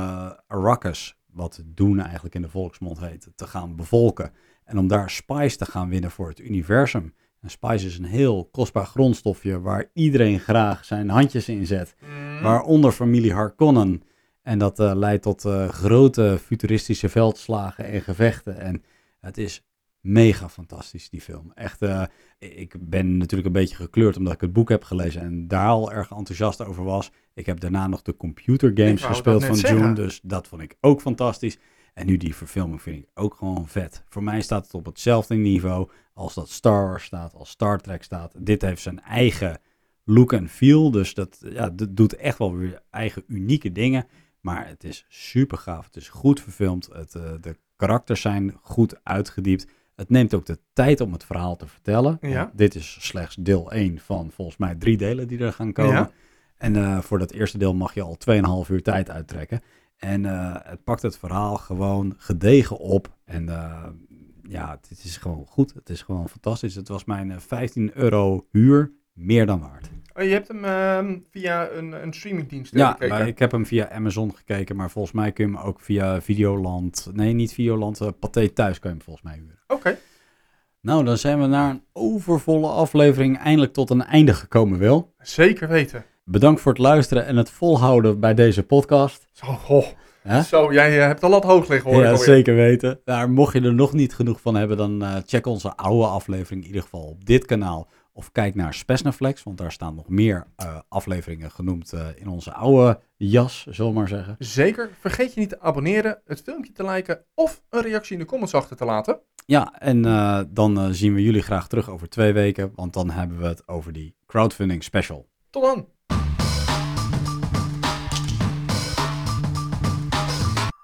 Arrakis, wat Dune eigenlijk in de volksmond heet, te gaan bevolken. En om daar spice te gaan winnen voor het universum. En spice is een heel kostbaar grondstofje waar iedereen graag zijn handjes in zet. Waaronder familie Harkonnen. En dat eh, leidt tot eh, grote futuristische veldslagen en gevechten. En het is mega fantastisch, die film. Echt, eh, ik ben natuurlijk een beetje gekleurd omdat ik het boek heb gelezen en daar al erg enthousiast over was. Ik heb daarna nog de computer Ik games wou gespeeld van zeggen. June, dus dat vond ik ook fantastisch. En nu die verfilming vind ik ook gewoon vet. Voor mij staat het op hetzelfde niveau als dat Star Wars staat, als Star Trek staat. Dit heeft zijn eigen look en feel, dus dat, ja, dat doet echt wel weer eigen unieke dingen. Maar het is super gaaf. Het is goed verfilmd. Het, eh, de karakters zijn goed uitgediept. Het neemt ook de tijd om het verhaal te vertellen. Ja. Dit is slechts deel 1 van volgens mij drie delen die er gaan komen. Ja. En eh, voor dat eerste deel mag je al 2,5 uur tijd uittrekken. En eh, het pakt het verhaal gewoon gedegen op. En eh, ja, het is gewoon goed. Het is gewoon fantastisch. Het was mijn eh, 15 euro huur meer dan waard. Oh, je hebt hem ehm, via een, een streamingdienst eh, Ja, gekeken. maar ik heb hem via Amazon gekeken, maar volgens mij kun je hem ook via Videoland. Nee, niet Videoland, uh, Pathé Thuis kun je hem volgens mij huren. Oké. Nou, dan zijn we na een overvolle aflevering eindelijk tot een einde gekomen, Wil. Zeker weten. Bedankt voor het luisteren en het volhouden bij deze podcast. Zo, ho. Hè? Zo jij eh, hebt de lat hoog liggen hoor. Ja, zeker weten. Nou, mocht je er nog niet genoeg van hebben, dan check onze oude aflevering in ieder geval op dit kanaal. Of kijk naar Spesnaflex, want daar staan nog meer eh, afleveringen genoemd eh, in onze oude jas, zullen we maar zeggen. Zeker. Vergeet je niet te abonneren, het filmpje te liken of een reactie in de comments achter te laten. Ja, en eh, dan zien we jullie graag terug over twee weken, want dan hebben we het over die crowdfunding special. Tot dan.